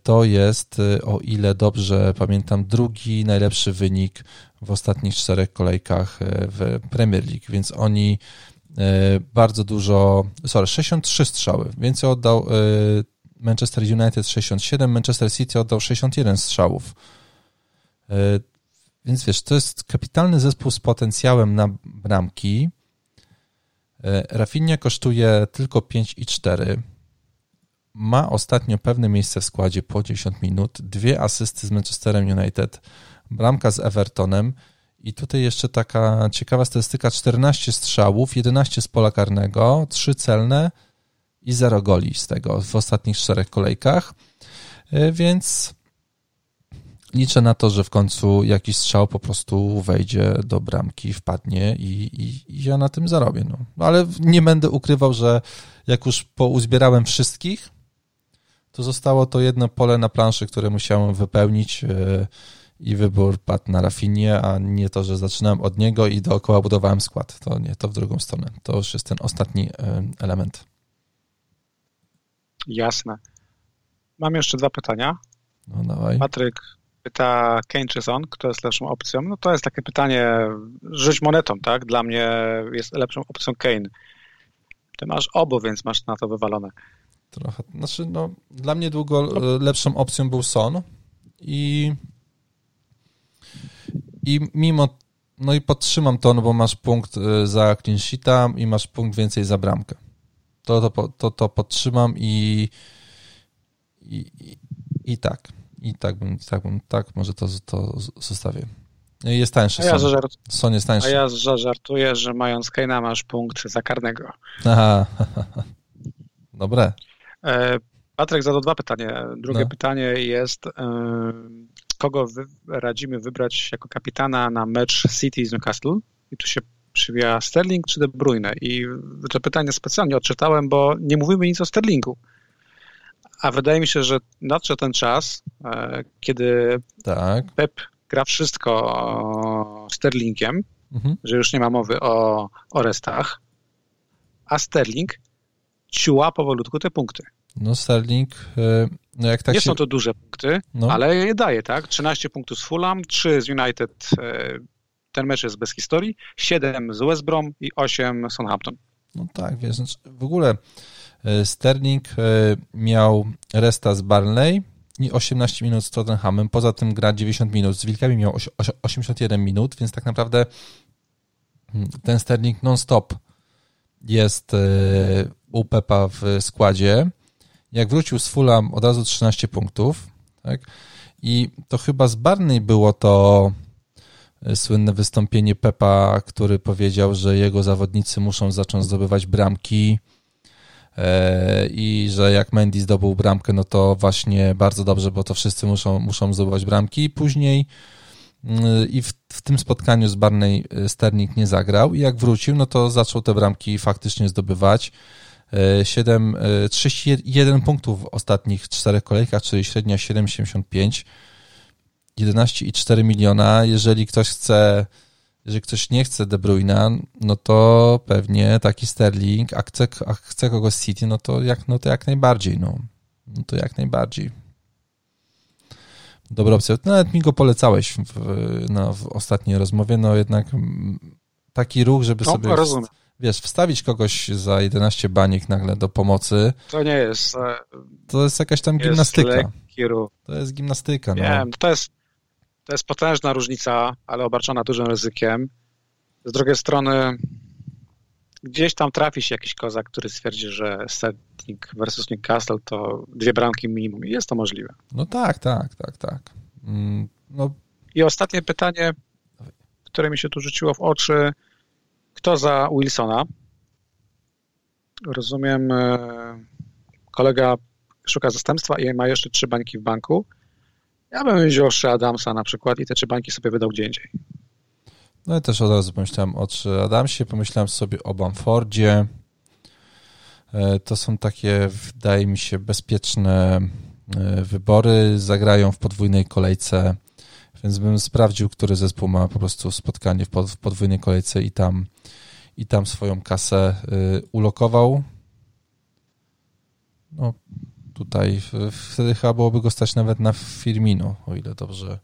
to jest, o ile dobrze pamiętam, drugi najlepszy wynik w ostatnich czterech kolejkach w Premier League, więc oni bardzo dużo, sorry, 63 strzały, więcej oddał Manchester United 67, Manchester City oddał 61 strzałów. Więc wiesz, to jest kapitalny zespół z potencjałem na bramki. Rafinha kosztuje tylko 5,4. Ma ostatnio pewne miejsce w składzie po 10 minut, dwie asysty z Manchesterem United, bramka z Evertonem i tutaj jeszcze taka ciekawa statystyka, 14 strzałów, 11 z pola karnego, 3 celne i 0 goli z tego w ostatnich czterech kolejkach, więc liczę na to, że w końcu jakiś strzał po prostu wejdzie do bramki, wpadnie i, i, i ja na tym zarobię. No. Ale nie będę ukrywał, że jak już pouzbierałem wszystkich, to zostało to jedno pole na planszy, które musiałem wypełnić e, i wybór padł na Rafinie, a nie to, że zaczynałem od niego i dookoła budowałem skład. To nie, to w drugą stronę. To już jest ten ostatni e, element. Jasne. Mam jeszcze dwa pytania. No dawaj. Patryk pyta Kane czy Son, kto jest lepszą opcją? No to jest takie pytanie, rzuć monetą, tak? Dla mnie jest lepszą opcją Kane. Ty masz obu, więc masz na to wywalone. Trochę, znaczy no, dla mnie długo lepszą opcją był Son i i mimo, no i podtrzymam to, no bo masz punkt y, za clean sheeta i masz punkt więcej za bramkę. To, to, to, to podtrzymam i, i, i, tak. I tak bym, tak bym, tak może to, to zostawię. No jest tańszy. A ja, Son. Żart... Son jest tańszy. A ja żartuję, że mając Kane'a masz punkt za karnego. Aha. Dobre. E, Patryk zadał dwa pytania. Drugie no. pytanie jest, kogo wy, radzimy wybrać jako kapitana na mecz City z Newcastle? I tu się przywija Sterling czy De Bruyne? I to pytanie specjalnie odczytałem, bo nie mówimy nic o Sterlingu. A wydaje mi się, że nadszedł ten czas, e, kiedy tak. Pep gra wszystko Sterlingiem, mhm. że już nie ma mowy o, o restach, a Sterling ciła powolutku te punkty. No Sterling, e, no jak tak Nie się... są to duże punkty, no. ale je daje, tak? 13 punktów z Fulham, 3 z United, e, ten mecz jest bez historii, 7 z West Brom i 8 Southampton. No tak, wiesz, znaczy w ogóle E, Sterling e, miał resta z Barnley i 18 minut z Tottenhamem. Poza tym gra 90 minut. Z Wilkami miał 81 minut, więc tak naprawdę hmm, ten Sterling non-stop jest u Pepa w składzie. Jak wrócił z Fulham, od razu 13 punktów. Tak? I to chyba z Barney było to słynne wystąpienie Pepa, który powiedział, że jego zawodnicy muszą zacząć zdobywać bramki E, i że jak Mendy zdobył bramkę, no to właśnie bardzo dobrze, bo to wszyscy muszą, muszą zdobywać bramki i później mm, i w, w, tym spotkaniu z Barney e, Sterling nie zagrał i jak wrócił, no to zaczął te bramki faktycznie zdobywać. 7, e, 31 punktów w ostatnich czterech kolejkach, czyli średnia 7,75 11,4 miliona. Jeżeli ktoś chce jeżeli ktoś nie chce De Bruyne, no to pewnie taki Sterling, a chce, a chce kogoś City, no to jak, no to jak najbardziej, no. no to jak najbardziej. Dobra opcja. Nawet mi go polecałeś w, no, w ostatniej rozmowie, no jednak taki ruch, żeby no, sobie rozumiem. Wiesz, wstawić kogoś za 11 baniek nagle do pomocy. To nie jest. E, to jest jakaś tam jest gimnastyka. To jest gimnastyka. No. Wiem, to jest to jest potężna różnica, ale obarczona dużym ryzykiem. Z drugiej strony gdzieś tam trafi się jakiś kozak, który stwierdzi, że Celtic versus Newcastle to dwie bramki minimum i jest to możliwe. No tak, tak, tak, tak. Mm, no. I ostatnie pytanie, które mi się tu rzuciło w oczy. Kto za Wilsona? Rozumiem, e, kolega szuka zastępstwa i ma jeszcze trzy bańki w banku. Ja bym wziął Szy Adamsa na przykład i te trzy bańki sobie wydał gdzie indziej. No ja też od razu pomyślałem o Trzy Adamsie, pomyślałem sobie o Bamfordzie. E, to są takie, wydaje mi się, bezpieczne e, wybory. Zagrają w podwójnej kolejce, więc bym sprawdził, który zespół ma po prostu spotkanie w podwójnej kolejce i tam, i tam swoją kasę e, ulokował. No, tutaj. Wtedy chyba byłoby go stać nawet na Firmino, o ile dobrze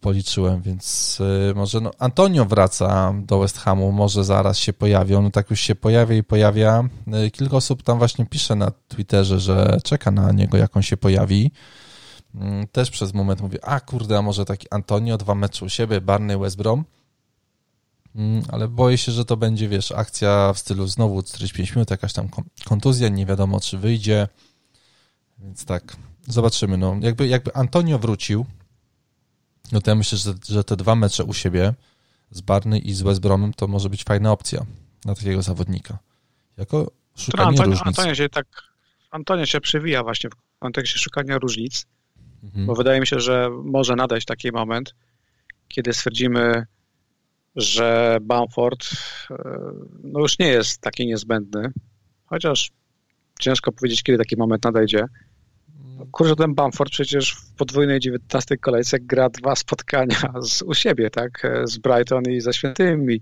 policzyłem, więc y, może no, Antonio wraca do West Hamu, może zaraz się pojawią, no tak już się pojawia i pojawia. Y, kilka osób tam właśnie pisze na Twitterze, że czeka na niego, jak on się pojawi. Mm, też przez moment mówię, a kurde, a może taki Antonio, dwa mecze u siebie, Barney, West Brom. Mm, ale boję się, że to będzie, wiesz, akcja w stylu znowu 45 minut, jakaś tam kontuzja, nie wiadomo, czy wyjdzie. Więc tak, zobaczymy. No, jakby, jakby Antonio wrócił, no to ja myślę, że, że te dwa mecze u siebie z Barney i z West Bromem to może być fajna opcja na takiego zawodnika. Jako szukanie Antonio, różnic. Antonio się tak, Antonio się przewija właśnie w kontekście szukania różnic, mhm. bo wydaje mi się, że może nadejść taki moment, kiedy stwierdzimy, że Bamford e, no już nie jest taki niezbędny, chociaż ciężko powiedzieć, kiedy taki moment nadejdzie. Kurczę, ten Bamford przecież w podwójnej 19 kolejce gra dwa spotkania z, u siebie, tak? Z Brighton i ze Świętymi.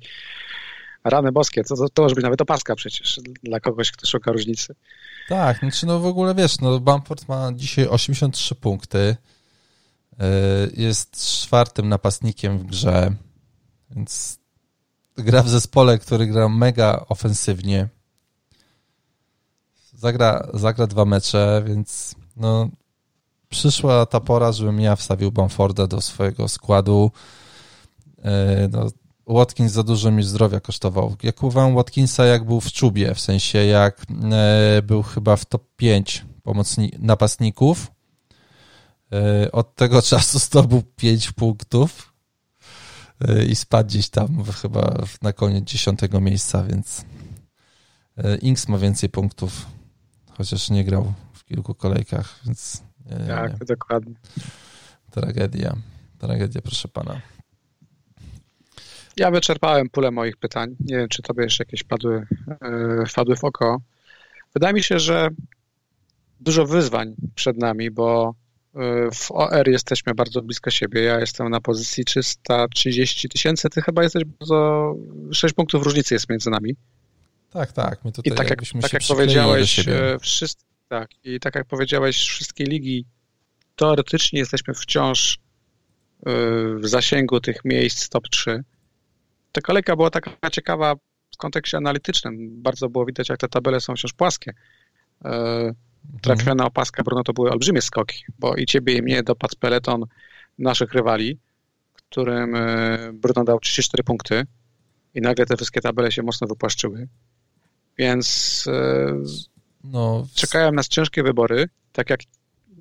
Rany boskie, to, to, to może być nawet opaska przecież dla kogoś, kto szuka różnicy. Tak, znaczy no w ogóle wiesz, no Bamford ma dzisiaj 83 punkty, e, jest czwartym napastnikiem w grze, więc gra w zespole, który gra mega ofensywnie. Zagra, zagra dwa mecze, więc no, przyszła ta pora, żebym ja wstawił Bamforda do swojego składu. E, no, Watkins za dużo mi zdrowia kosztował. Ja kuwałem Watkinsa jak był w czubie, w sensie jak e, był chyba w top 5 pomocni napastników. E, od tego czasu zdobył 5 punktów i spadł gdzieś tam chyba na koniec dziesiątego miejsca, więc Inks ma więcej punktów, chociaż nie grał kilku kolejkach, więc... Nie, tak, nie. dokładnie. Tragedia. Tragedia, proszę pana. Ja wyczerpałem pulę moich pytań. Nie wiem, czy tobie jeszcze jakieś padły, yy, wpadły w oko. Wydaje mi się, że dużo wyzwań przed nami, bo e, w OR jesteśmy bardzo blisko siebie. Ja jestem na pozycji 330 tysięcy, ty chyba jesteś bardzo... 6 punktów różnicy jest między nami. Tak, tak. My tutaj I tak jak, tak jak powiedziałeś, wszyscy, tak, i tak jak powiedziałeś, wszystkie ligi teoretycznie jesteśmy wciąż w zasięgu tych miejsc top 3. Ta kolejka była taka ciekawa w kontekście analitycznym. Bardzo było widać, jak te tabele są wciąż płaskie. Y, trafiona mhm. opaska Bruno to były olbrzymie skoki, bo i ciebie i mnie dopadł peleton naszych rywali, którym y, Bruno dał 34 punkty i nagle te wszystkie tabele się mocno wypłaszczyły. Więc no, czekają nas ciężkie wybory, tak jak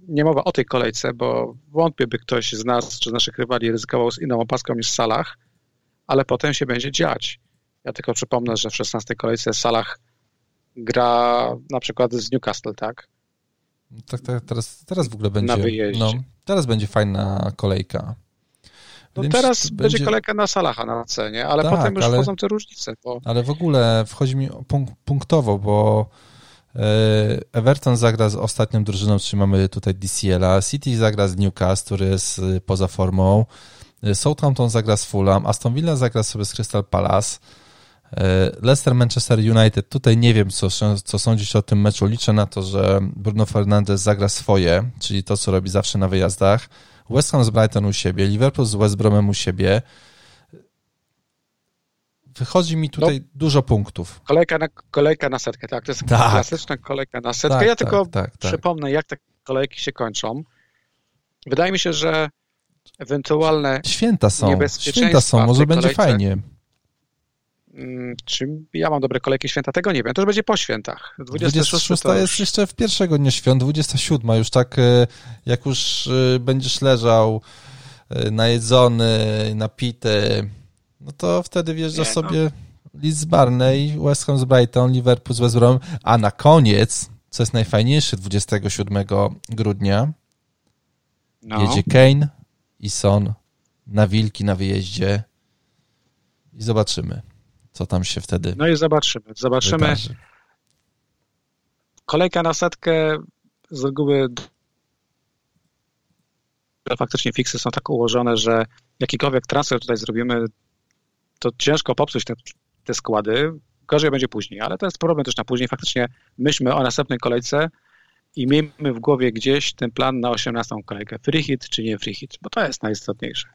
nie mowa o tej kolejce, bo wątpię, by ktoś z nas czy z naszych rywali ryzykował z inną opaską niż w Salach, ale potem się będzie dziać. Ja tylko przypomnę, że w 16 kolejce Salah gra na przykład z Newcastle, tak? Tak, tak teraz, teraz w ogóle będzie. Na wyjeździe. No, teraz będzie fajna kolejka. No teraz będzie... kolejka na Salaha na cenie, ale tak, potem już ale, wchodzą te różnice. Bo... Ale w ogóle wchodzi mi punktowo, bo E, Everton zagra z ostatnią drużyną, czyli mamy tutaj DCL-a. City zagra z Newcastle, który jest y, poza formą. E, Southampton zagra z Fulham. Aston Villa zagra sobie z Crystal Palace. E, Leicester, Manchester United. Tutaj nie wiem, co, co sądzić o tym meczu. Liczę na to, że Bruno Fernandes zagra swoje, czyli to, co robi zawsze na wyjazdach. West Ham z Brighton u siebie, Liverpool z West Bromem u siebie. Wychodzi mi tutaj no, dużo punktów. Kolejka na, kolejka na setkę, tak. To jest tak. klasyczna kolejka na setkę. Tak, ja tylko tak, tak, przypomnę, jak te kolejki się kończą. Wydaje mi się, że ewentualne Święta są, święta są, może będzie fajnie. Mm, czy ja mam dobre kolejki święta? Tego nie wiem. To już będzie po świętach. 26, 26 to jest jeszcze w pierwszego dnia świąt, 27. Już tak, e, jak już e, będziesz leżał e, najedzony, napity, no to wtedy wjeżdżasz no. sobie Leeds z Barney, West Ham z Brighton, Liverpool z West Brom, a na koniec, co jest najfajniejsze, 27 grudnia no. jedzie Kane i Son na Wilki na wyjeździe i zobaczymy, co tam się wtedy No i zobaczymy. Zobaczymy. Wydarzy. Kolejka na setkę z reguły faktycznie fiksy są tak ułożone, że jakikolwiek transfer tutaj zrobimy, to ciężko popsuć te, te składy. Gorzej będzie później, ale to jest problem też na później. Faktycznie myślmy o następnej kolejce i miejmy w głowie gdzieś ten plan na 18 kolejkę. Free hit czy nie free hit, bo to jest najistotniejsze.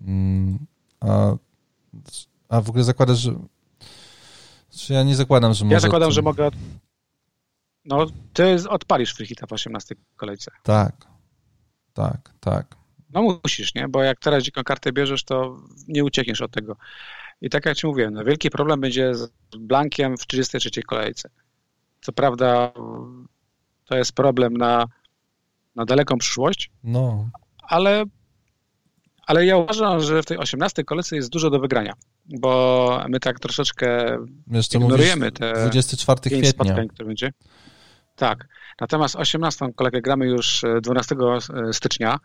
Mm, a, a w ogóle zakładasz, że... Czy ja nie zakładam, że Ja może zakładam, że mogę... No, ty odpalisz free hita w 18 kolejce. Tak, tak, tak. No musisz, nie? Bo jak teraz dziką kartę bierzesz, to nie uciekniesz od tego. I tak jak ci mówiłem, no wielki problem będzie z Blankiem w 33 kolejce. Co prawda to jest problem na, na daleką przyszłość, No, ale, ale ja uważam, że w tej 18 kolejce jest dużo do wygrania, bo my tak troszeczkę jeszcze ignorujemy mówisz te 24 pięć kwietnia. spotkań, które będzie. Tak. Natomiast 18 kolejkę gramy już e, 12 stycznia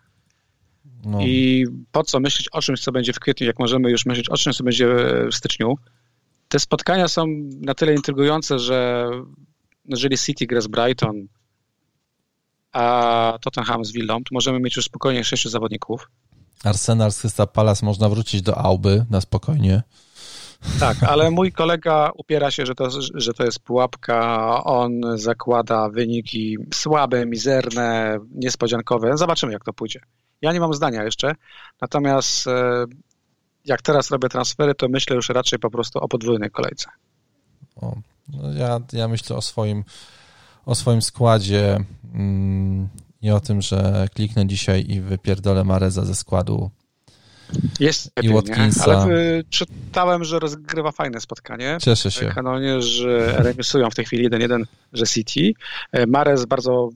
No, i po co myśleć o czymś, co będzie w kwietniu, jak możemy już myśleć o czymś, co będzie w styczniu. Te spotkania są na tyle intrygujące, że jeżeli City gra z Brighton, a Tottenham z Villą, to możemy mieć już spokojnie sześciu zawodników. Arsenal z Crystal Palace można wrócić do Auby na spokojnie. Tak, ale mój kolega upiera się, że to, że to jest pułapka. On zakłada wyniki słabe, mizerne, niespodziankowe. Zobaczymy, jak to pójdzie. Ja nie mam zdania jeszcze, natomiast e, jak teraz robię transfery, to myślę już raczej po prostu o podwójnej kolejce. O, no ja, ja myślę o swoim, o swoim składzie mm, i o tym, że kliknę dzisiaj i wypierdolę Mareza ze składu. Jest I nie? Watkinsa. Ale y, czytałem, że rozgrywa fajne spotkanie. Cieszę się. Kanonierzy remisują w tej chwili 1-1, że City. E, Mares bardzo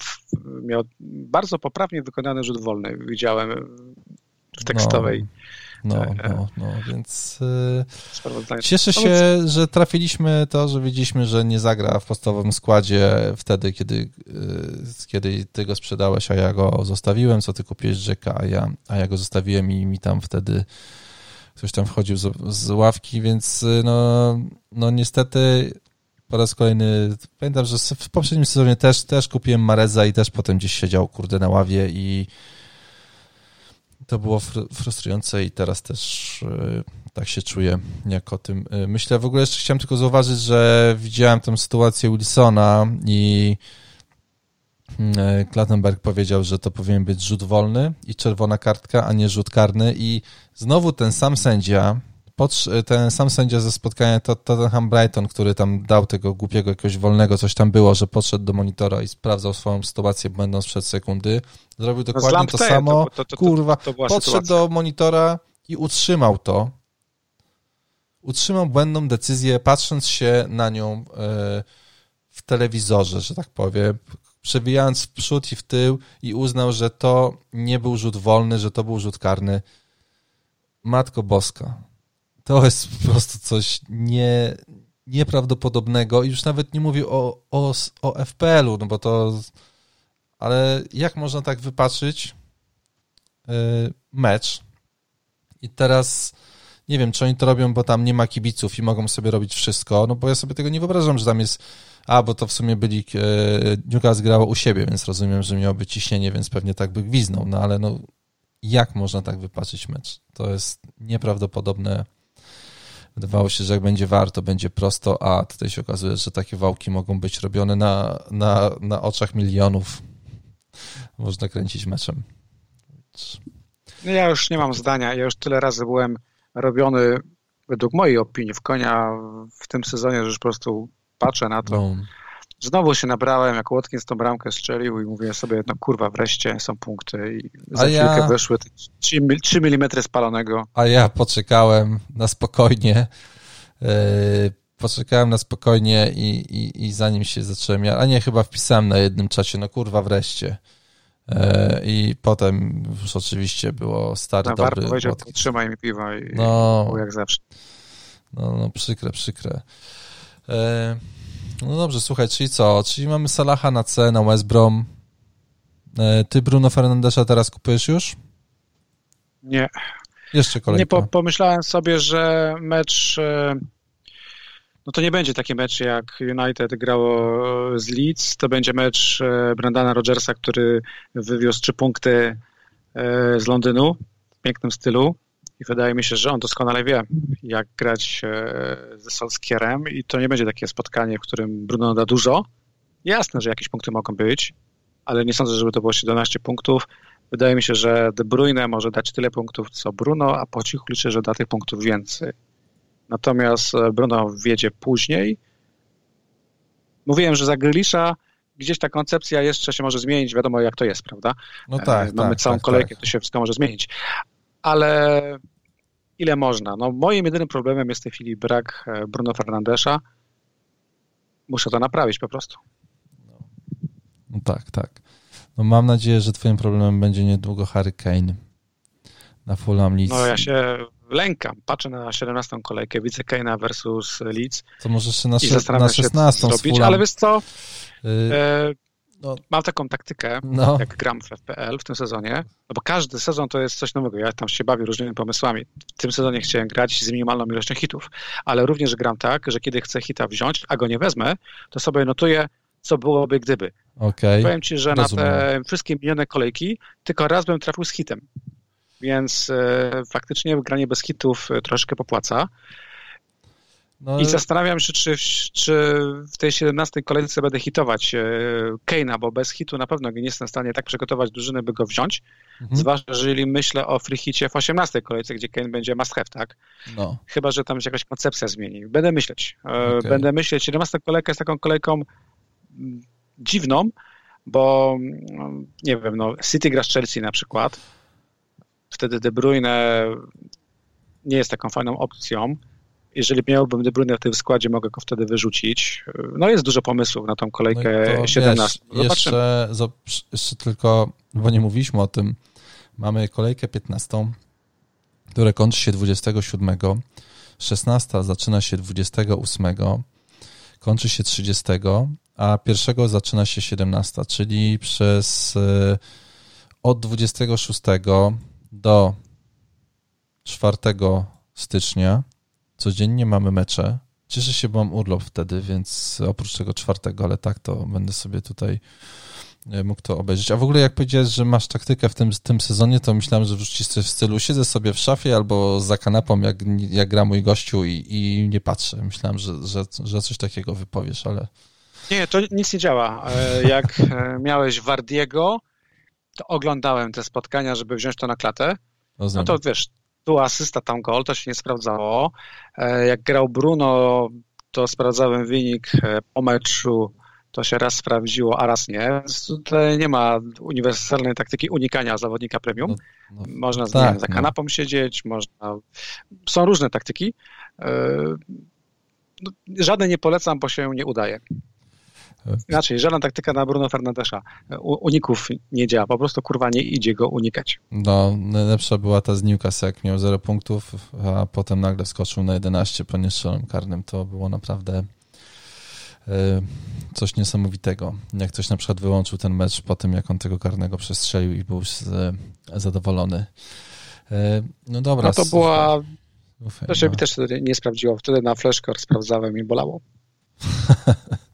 miał bardzo poprawnie wykonany rzut wolny. Widziałem w tekstowej No, Tak, no, no, więc y, sprawozdaniu. cieszę No się, że trafiliśmy to, że widzieliśmy, że nie zagra w podstawowym składzie wtedy, kiedy, y, kiedy ty go sprzedałeś, a ja go zostawiłem, co ty kupiłeś Jacka, a ja, a ja go zostawiłem i mi tam wtedy ktoś tam wchodził z, z ławki, więc y, no, no niestety po raz kolejny, pamiętam, że w poprzednim sezonie też, też kupiłem Mareza i też potem gdzieś siedział, kurde, na ławie i to było fr- frustrujące i teraz też y, tak się czuję, jak o tym y, myślę. W ogóle jeszcze chciałem tylko zauważyć, że widziałem tę sytuację Wilsona i y, Klattenberg powiedział, że to powinien być rzut wolny i czerwona kartka, a nie rzut karny i znowu ten sam sędzia, ten sam sędzia ze spotkania Tot- Tottenham Brighton, który tam dał tego głupiego jakiegoś wolnego, coś tam było, że podszedł do monitora i sprawdzał swoją sytuację będąc przed sekundy, zrobił No dokładnie to Lampteyem samo, to- to- to- to- kurwa, to podszedł sytuacja. do monitora i utrzymał to. Utrzymał błędną decyzję, patrząc się na nią e, w telewizorze, że tak powiem, przewijając w przód i w tył i uznał, że to nie był rzut wolny, że to był rzut karny. Matko Boska. To jest po prostu coś nie, nieprawdopodobnego i już nawet nie mówię o, o, o FPL-u, no bo to... Ale jak można tak wypatrzyć y, mecz i teraz nie wiem, czy oni to robią, bo tam nie ma kibiców i mogą sobie robić wszystko, no bo ja sobie tego nie wyobrażam, że tam jest a, bo to w sumie byli e, Newcastle grało u siebie, więc rozumiem, że miałoby ciśnienie, więc pewnie tak by gwiznął, no ale no jak można tak wypatrzyć mecz? To jest nieprawdopodobne. Wydawało się, że jak będzie war, to będzie prosto, a tutaj się okazuje, że takie wałki mogą być robione na, na, na oczach milionów. Można kręcić meczem. No ja już nie mam zdania. Ja już tyle razy byłem robiony, według mojej opinii, w konia w tym sezonie, że już po prostu patrzę na to. No, Znowu się nabrałem, jak Watkins tą bramkę strzelił i mówię sobie, no kurwa, wreszcie są punkty. I za A chwilkę ja- weszły te 3, 3 mm spalonego. a ja poczekałem na spokojnie. Yy, poczekałem na spokojnie i, i, i zanim się zacząłem, ja, a nie, chyba wpisałem na jednym czacie, no kurwa, wreszcie. Yy, I potem już oczywiście było stary, Na war dobry powiedział, trzymaj mi piwa i No. jak zawsze. No, no przykre, przykre. E, no dobrze, słuchaj, czyli co? Czyli mamy Salaha na C, na West Brom. E, ty Bruno Fernandesza teraz kupujesz już? Nie, Jeszcze kolejka. nie po, pomyślałem sobie, że mecz e, no to nie będzie taki mecz jak United grało z Leeds, to będzie mecz e, Brandana Rogersa, który wywiózł trzy punkty e, z Londynu w pięknym stylu i wydaje mi się, że on doskonale wie, jak grać e, ze Solskierem i to nie będzie takie spotkanie, w którym Bruno da dużo. Jasne, że jakieś punkty mogą być, ale nie sądzę, żeby to było 17 punktów. Wydaje mi się, że De Bruyne może dać tyle punktów co Bruno, a po cichu liczę, że da tych punktów więcej. Natomiast e, Bruno wiedzie później. Mówiłem, że za Grylisza gdzieś ta koncepcja jeszcze się może zmienić, wiadomo jak to jest, prawda? No tak, Mamy tak, całą tak, kolejkę, tak. to się wszystko może zmienić. Ale ile można? No moim jedynym problemem jest w tej chwili brak e, Bruno Fernandesza. Muszę to naprawić po prostu. No tak, tak. No mam nadzieję, że twoim problemem będzie niedługo Harry Kane na Fulham Leeds. No ja się lękam. Patrzę na 17 kolejkę, widzę Kane'a versus Leeds To może jeszcze na, i zastanawiam na się, co 16 zrobić. Ale wiesz co? Y, E, no, mam taką taktykę, no, jak gram w FPL w tym sezonie, no bo każdy sezon to jest coś nowego. Ja tam się bawię różnymi pomysłami. W tym sezonie chciałem grać z minimalną ilością hitów, ale również gram tak, że kiedy chcę hita wziąć, a go nie wezmę, to sobie notuję, co byłoby gdyby. okej. Powiem ci, że rozumiem. na te wszystkie minione kolejki tylko raz bym trafił z hitem. Więc e, faktycznie granie bez hitów e, troszeczkę popłaca. No, I zastanawiam się, czy, czy w tej 17 kolejce będę hitować e, Kane'a, bo bez hitu na pewno nie jestem w stanie tak przygotować drużyny, by go wziąć. mhm, Zwłaszcza, jeżeli myślę o free hicie w 18 kolejce, gdzie Kane będzie must have, tak? no, Chyba, że tam się jakaś koncepcja zmieni. Będę myśleć. E, Okej. Będę myśleć. 17 kolejka jest taką kolejką mm, dziwną, bo mm, nie wiem, no City gra z Chelsea na przykład. Wtedy De Bruyne nie jest taką fajną opcją. Jeżeli miałbym De Bruyne w tym składzie, mogę go wtedy wyrzucić. No jest dużo pomysłów na tą no kolejkę to, 17. Wiesz, jeszcze, jeszcze tylko, bo nie mówiliśmy o tym, mamy kolejkę 15, która kończy się 27, 16 zaczyna się 28, kończy się 30, a 1 zaczyna się 17, czyli przez e, od 26 do 4 stycznia codziennie mamy mecze. Cieszę się, bo mam urlop wtedy, więc oprócz tego czwartego, ale tak to będę sobie tutaj e, mógł to obejrzeć. A w ogóle jak powiedziałeś, że masz taktykę w tym, tym sezonie, to myślałem, że wrzucisz coś w stylu siedzę sobie w szafie albo za kanapą, jak, jak gra mój gościu i, i nie patrzę. Myślałem, że, że, że coś takiego wypowiesz, ale Nie, to nic nie działa. E, Jak e, miałeś Wardiego, to oglądałem te spotkania, żeby wziąć to na klatę. No to wiesz, tu asysta, tam gol, to się nie sprawdzało. E, Jak grał Bruno, to sprawdzałem wynik e, po meczu, to się raz sprawdziło, a raz nie. Więc tutaj nie ma uniwersalnej taktyki unikania zawodnika premium. No, Można z tak, nim za no. kanapą siedzieć, można... Są różne taktyki. E, no, Żadnej nie polecam, bo się nie udaje. Inaczej, żadna taktyka na Bruno Fernandesza u- uników nie działa. Po prostu kurwa nie idzie go unikać. No, najlepsza była ta z Newcastle, jak miał 0 punktów, a potem nagle skoczył na 11 po niestrzelonym karnym. To było naprawdę e, coś niesamowitego. Jak ktoś na przykład wyłączył ten mecz po tym, jak on tego karnego przestrzelił i był z, zadowolony. E, No dobra. No to była. słuchaj, To się no. mi też wtedy nie sprawdziło. Wtedy na flashcore sprawdzałem i bolało.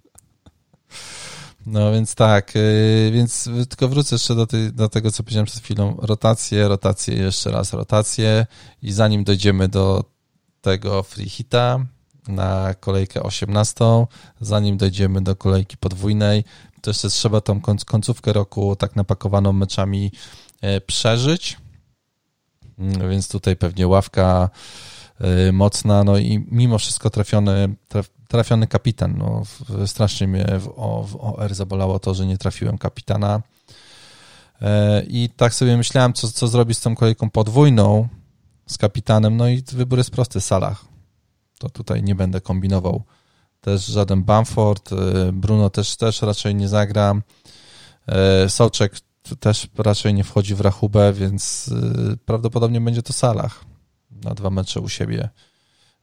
No więc tak, yy, więc tylko wrócę jeszcze do, tej, do tego, co powiedziałem przed chwilą. Rotacje, rotacje, jeszcze raz rotacje i zanim dojdziemy do tego free hita na kolejkę 18, zanim dojdziemy do kolejki podwójnej, to jeszcze trzeba tą końc- końcówkę roku tak napakowaną meczami e, przeżyć. Mm, Więc tutaj pewnie ławka y, mocna, no i mimo wszystko trafiony, traf, trafiony kapitan. No, strasznie mnie w, o, OR zabolało to, że nie trafiłem kapitana. E, I tak sobie myślałem, co, co zrobić z tą kolejką podwójną z kapitanem. No i wybór jest prosty, Salah. To tutaj nie będę kombinował. Też żaden Bamford, y, Bruno też, też raczej nie zagra. E, Soczek też raczej nie wchodzi w rachubę, więc prawdopodobnie będzie to Salah na dwa mecze u siebie.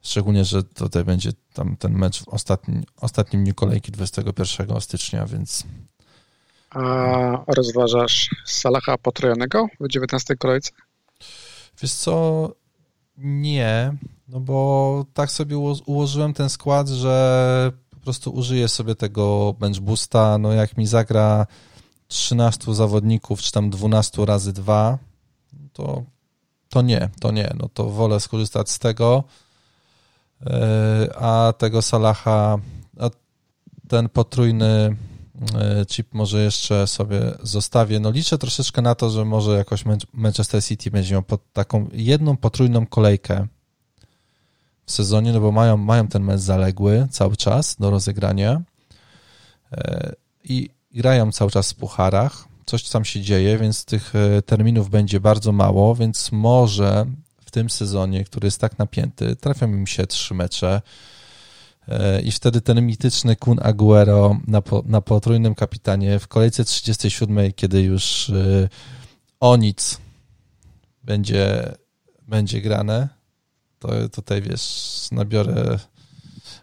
Szczególnie, że tutaj będzie tam ten mecz w ostatnim, ostatnim dniu kolejki 21 stycznia, więc A rozważasz Salaha potrojonego w 19 kolejce? wiesz co, nie, no bo tak sobie uło- ułożyłem ten skład, że po prostu użyję sobie tego bench boosta, no jak mi zagra 13 zawodników, czy tam 12 razy 2, to, to nie, to nie, no to wolę skorzystać z tego, a tego Salaha, a ten potrójny chip może jeszcze sobie zostawię. No liczę troszeczkę na to, że może jakoś Manchester City będzie miał pod taką jedną potrójną kolejkę w sezonie, no bo mają, mają ten mecz zaległy cały czas do rozegrania i grają cały czas w pucharach. Coś tam się dzieje, więc tych terminów będzie bardzo mało, więc może tym sezonie, który jest tak napięty, trafią im się trzy mecze i wtedy ten mityczny Kun Aguero na, po, na potrójnym kapitanie w kolejce 37, kiedy już y, o nic będzie, będzie grane, to tutaj wiesz, nabiorę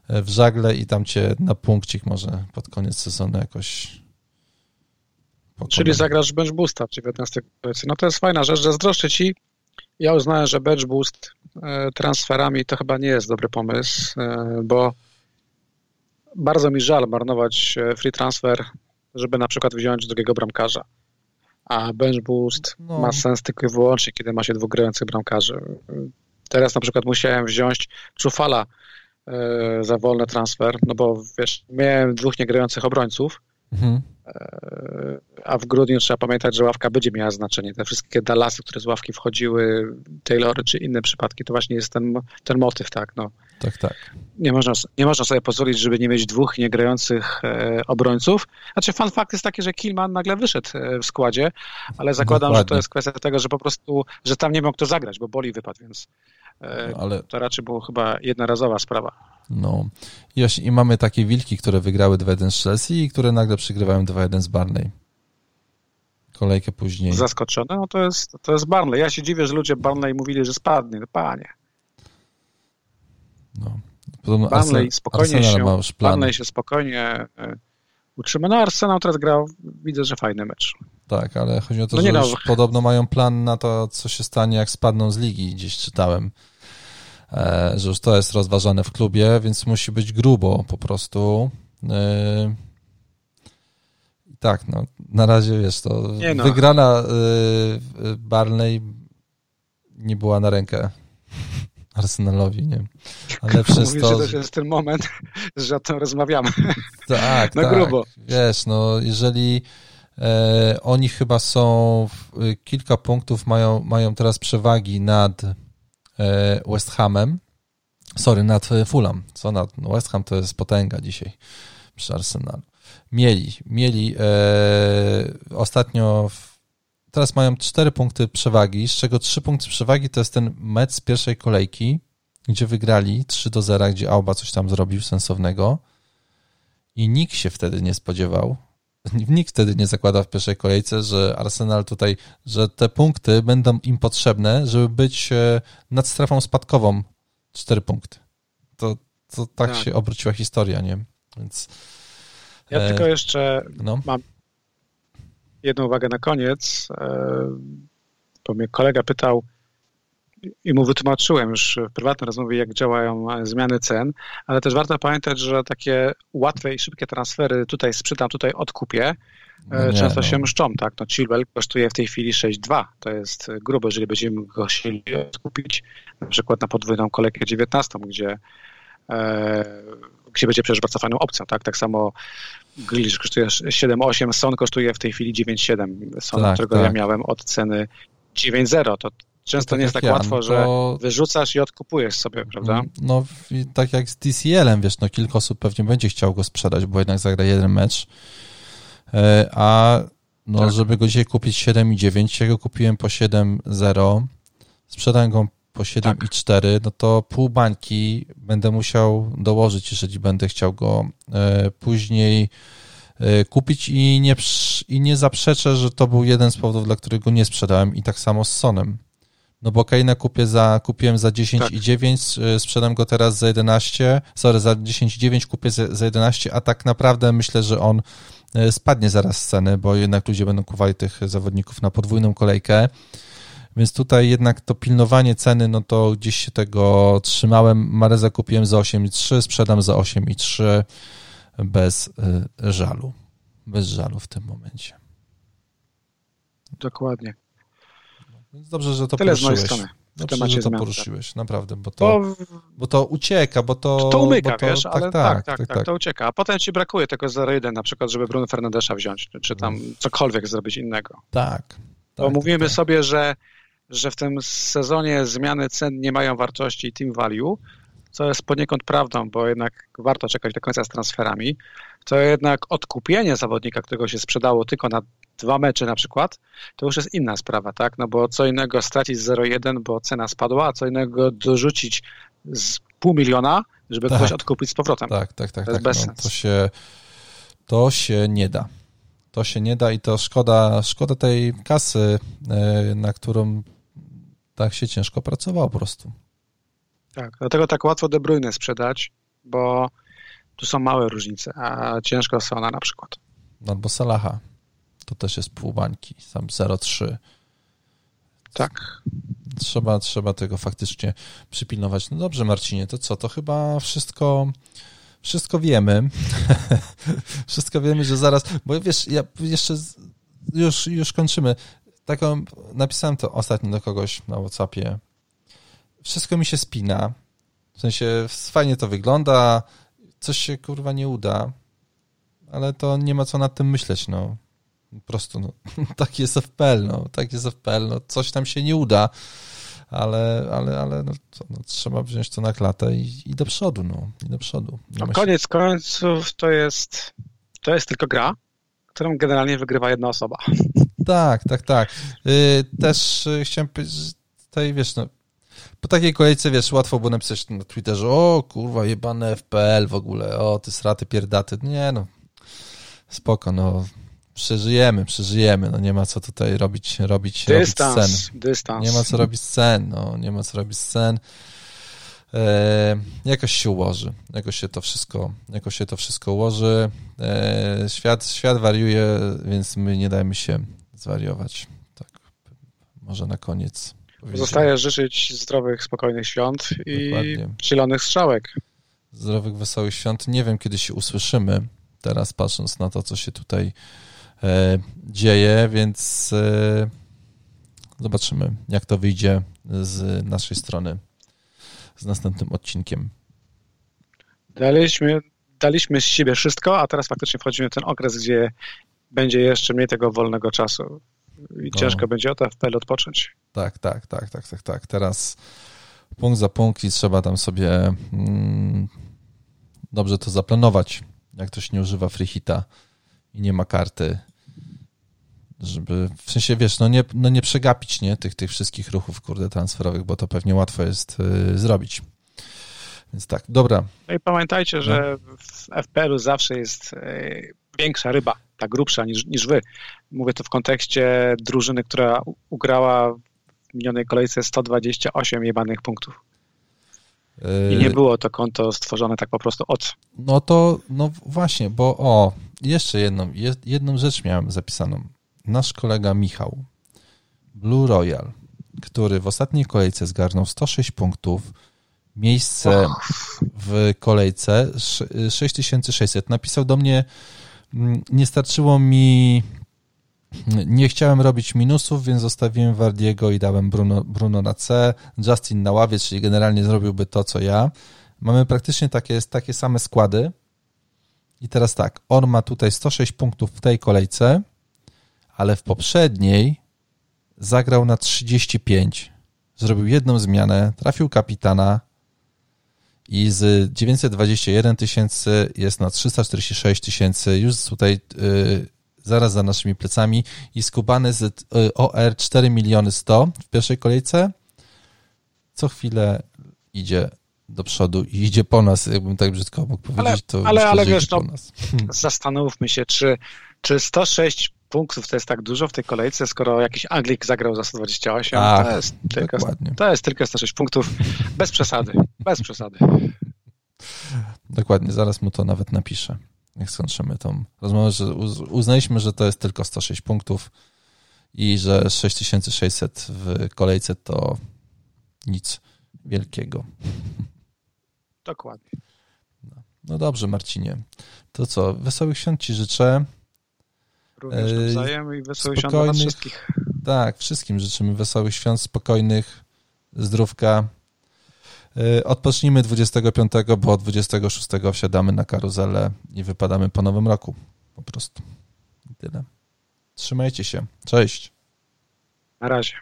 w żagle i tam cię na punkcik może pod koniec sezonu jakoś pokonam. Czyli zagrasz bench w 19 kolejce. No to jest fajna rzecz, że zdroszczę ci. Ja uznałem, że bench boost e, transferami to chyba nie jest dobry pomysł, e, bo bardzo mi żal marnować e, free transfer, żeby na przykład wziąć drugiego bramkarza. A bench boost no. ma sens tylko i wyłącznie, kiedy ma się dwóch grających bramkarzy. Teraz na przykład musiałem wziąć Czufala za wolny transfer, no bo wiesz, miałem dwóch niegrających obrońców, mhm. A w grudniu trzeba pamiętać, że ławka będzie miała znaczenie. Te wszystkie Dallasy, które z ławki wchodziły, Taylory czy inne przypadki, to właśnie jest ten, ten motyw, tak, no. Tak, tak. Nie można, nie można sobie pozwolić, żeby nie mieć dwóch niegrających e, obrońców. Znaczy, fun fact jest taki, że Kilman nagle wyszedł e, w składzie, ale zakładam, Dokładnie. że to jest kwestia tego, że po prostu, że tam nie mógł kto zagrać, bo Boli wypadł, więc ale... to raczej była chyba jednorazowa sprawa. No I, i mamy takie wilki, które wygrały 2-1 z Chelsea i które nagle przygrywają 2-1 z Barney. Kolejkę później. Zaskoczone? No to jest, to jest Barnley. Ja się dziwię, że ludzie Barnley mówili, że spadnie. No panie. No. Podobno Barnley spokojnie Arsenal się, Barnley się spokojnie e, utrzyma. No Arsenal teraz grał, widzę, że fajny mecz. Tak, ale chodzi o to, no że no. podobno mają plan na to, co się stanie, jak spadną z ligi, gdzieś czytałem, e, że już to jest rozważane w klubie, więc musi być grubo po prostu. E, tak, no, na razie wiesz, to no. wygrana Barney nie była na rękę Arsenalowi, nie? Ale przez Mówisz, to... że to jest ten moment, że o tym rozmawiamy. Tak, na tak. grubo. Wiesz, no jeżeli e, oni chyba są, w, kilka punktów mają, mają teraz przewagi nad e, West Hamem, sorry, nad Fulham, co nad, no West Ham to jest potęga dzisiaj przy Arsenalu. Mieli, mieli e, ostatnio w, teraz mają 4 punkty przewagi, z czego 3 punkty przewagi to jest ten mecz z pierwszej kolejki, gdzie wygrali 3 do 0, gdzie Alba coś tam zrobił sensownego i nikt się wtedy nie spodziewał, nikt wtedy nie zakłada w pierwszej kolejce, że Arsenal tutaj, że te punkty będą im potrzebne, żeby być e, nad strefą spadkową 4 punkty. To, to tak, tak. się obróciła historia, nie? Więc... Ja e... tylko jeszcze no. mam jedną uwagę na koniec, e, bo mnie kolega pytał i mu wytłumaczyłem już w prywatnej rozmowie, jak działają zmiany cen, ale też warto pamiętać, że takie łatwe i szybkie transfery, tutaj sprzedam, tutaj odkupię, e, no często no. się mszczą, tak? No Chilwell kosztuje w tej chwili 6,2, to jest grube, jeżeli będziemy go chcieli odkupić, na przykład na podwójną kolejkę 19, gdzie e, gdzie będzie przecież bardzo fajną opcją, tak? Tak samo Grealish kosztuje 7,8, Son kosztuje w tej chwili 9,7. Son, tak, którego tak. ja miałem od ceny 9,0. To często tak nie jest tak ja, łatwo, no że wyrzucasz i odkupujesz sobie, prawda? No, tak jak z TCL-em, wiesz, no kilka osób pewnie będzie chciał go sprzedać, bo jednak zagra jeden mecz, e, a no, tak. żeby go dzisiaj kupić 7,9, ja go kupiłem po 7,0, sprzedałem go po 7,4, tak. no to pół bańki będę musiał dołożyć, jeżeli będę chciał go e, później e, kupić i nie, i nie zaprzeczę, że to był jeden z powodów, dla którego nie sprzedałem i tak samo z Sonem. No bo Kaina kupię za, kupiłem za 10,9, tak. E, sprzedam go teraz za 11, sorry, za 10,9 kupię za, za 11, a tak naprawdę myślę, że on spadnie zaraz z ceny, bo jednak ludzie będą kuwali tych zawodników na podwójną kolejkę. Więc tutaj jednak to pilnowanie ceny, no to gdzieś się tego trzymałem. Mareza kupiłem za 8,3, sprzedam za 8,3 bez y, żalu. Bez żalu w tym momencie. Dokładnie. Więc dobrze, że to Tyle poruszyłeś. w Dobrze, temacie że to poruszyłeś, naprawdę, bo to, bo, bo to ucieka, bo to... To umyka, to, wiesz, tak, ale tak tak, tak, tak, tak, to ucieka. A potem ci brakuje tego 0-1, na przykład, żeby Bruno Fernandesza wziąć, czy tam mm. cokolwiek zrobić innego. Tak. bo tak, mówimy tak. sobie, że, że w tym sezonie zmiany cen nie mają wartości team value, co jest poniekąd prawdą, bo jednak warto czekać do końca z transferami, to jednak odkupienie zawodnika, którego się sprzedało tylko na dwa mecze na przykład, to już jest inna sprawa, tak? No bo co innego stracić 0,1, bo cena spadła, a co innego dorzucić z pół miliona, żeby tak. ktoś odkupić z powrotem. Tak, tak, tak. To tak, bez no, To się, to się nie da. To się nie da i to szkoda, szkoda tej kasy, e, na którą tak się ciężko pracowało po prostu. Tak, dlatego tak łatwo De Bruyne sprzedać, bo tu są małe różnice, a ciężko Sona na przykład. Albo Salaha. To też jest pół bańki, sam 0,3. Tak. Trzeba, trzeba tego faktycznie przypilnować. No dobrze, Marcinie, to co? To chyba wszystko, wszystko wiemy. wszystko wiemy, że zaraz, bo wiesz, ja jeszcze już, już kończymy. Taką, napisałem to ostatnio do kogoś na Whatsappie. Wszystko mi się spina. W sensie fajnie to wygląda, coś się kurwa nie uda, ale to nie ma co nad tym myśleć, no. Po prostu, no, tak jest FPL, no, tak jest FPL, no, coś tam się nie uda, ale, ale, ale no, to, no, trzeba wziąć to na klatę i, i do przodu, no, i do przodu. No, koniec końców to jest, to jest tylko gra, którą generalnie wygrywa jedna osoba. Tak, tak, tak. Yy, też yy, chciałem powiedzieć, tutaj, wiesz, no, po takiej kolejce, wiesz, łatwo było napisać na Twitterze, o kurwa, jebane FPL w ogóle, o, ty sraty pierdaty. Nie no, spoko, no, przeżyjemy, przeżyjemy, no nie ma co tutaj robić, robić, dystans, robić scen. Dystans. Nie ma co robić scen, no, nie ma co robić scen. E, jakoś się ułoży, jakoś się to wszystko, jakoś się to wszystko ułoży. E, świat, świat wariuje, więc my nie dajemy się zwariować. Tak, może na koniec. Zostaje życzyć zdrowych, spokojnych świąt i zielonych strzałek. Zdrowych, wesołych świąt. Nie wiem, kiedy się usłyszymy, teraz patrząc na to, co się tutaj e, dzieje, więc e, zobaczymy, jak to wyjdzie z naszej strony z następnym odcinkiem. Daliśmy, daliśmy z siebie wszystko, a teraz faktycznie wchodzimy w ten okres, gdzie będzie jeszcze mniej tego wolnego czasu i no. ciężko będzie o to FPL odpocząć. Tak, tak, tak, tak, tak, tak. Teraz punkt za punkt i trzeba tam sobie mm, dobrze to zaplanować, jak ktoś nie używa freehita i nie ma karty, żeby, w sensie, wiesz, no nie, no nie przegapić, nie, tych, tych wszystkich ruchów, kurde, transferowych, bo to pewnie łatwo jest y, zrobić. Więc tak, dobra. No i pamiętajcie, że no. w FPL-u zawsze jest y, większa ryba, ta grubsza niż, niż wy. Mówię to w kontekście drużyny, która ugrała w minionej kolejce 128 jebanych punktów. I nie yy, było to konto stworzone tak po prostu od. No to, no właśnie, bo o, jeszcze jedną, jedną rzecz miałem zapisaną. Nasz kolega Michał, Blue Royal, który w ostatniej kolejce zgarnął 106 punktów, miejsce w kolejce 6600. Napisał do mnie nie starczyło mi, nie chciałem robić minusów, więc zostawiłem Wardiego i dałem Bruno, Bruno na C, Justin na ławie, czyli generalnie zrobiłby to, co ja. Mamy praktycznie takie, takie same składy. I teraz tak, on ma tutaj 106 punktów w tej kolejce, ale w poprzedniej zagrał na 35. Zrobił jedną zmianę, trafił kapitana, i z 921 tysięcy jest na 346 tysięcy, już tutaj y, zaraz za naszymi plecami. I skubany z y, OR 4 miliony 100 w pierwszej kolejce. Co chwilę idzie do przodu i idzie po nas, jakbym tak brzydko mógł powiedzieć, ale, to ale, ale wiesz, no, zastanówmy się, czy, czy 106 punktów to jest tak dużo w tej kolejce, skoro jakiś Anglik zagrał za 128, Ach, to, jest tylko, to jest tylko 106 punktów, bez przesady, bez przesady. Dokładnie, zaraz mu to nawet napiszę, jak skończymy tą rozmowę, że uznaliśmy, że to jest tylko 106 punktów i że 6600 w kolejce to nic wielkiego. Dokładnie. No dobrze, Marcinie. To co, wesołych świąt Ci życzę. Również nawzajem i wesołych świąt dla wszystkich. Tak, wszystkim życzymy wesołych świąt, spokojnych, zdrówka. Y, odpocznijmy 25, bo 26 wsiadamy na karuzelę i wypadamy po nowym roku. Po prostu. Tyle. Trzymajcie się. Cześć. Na razie.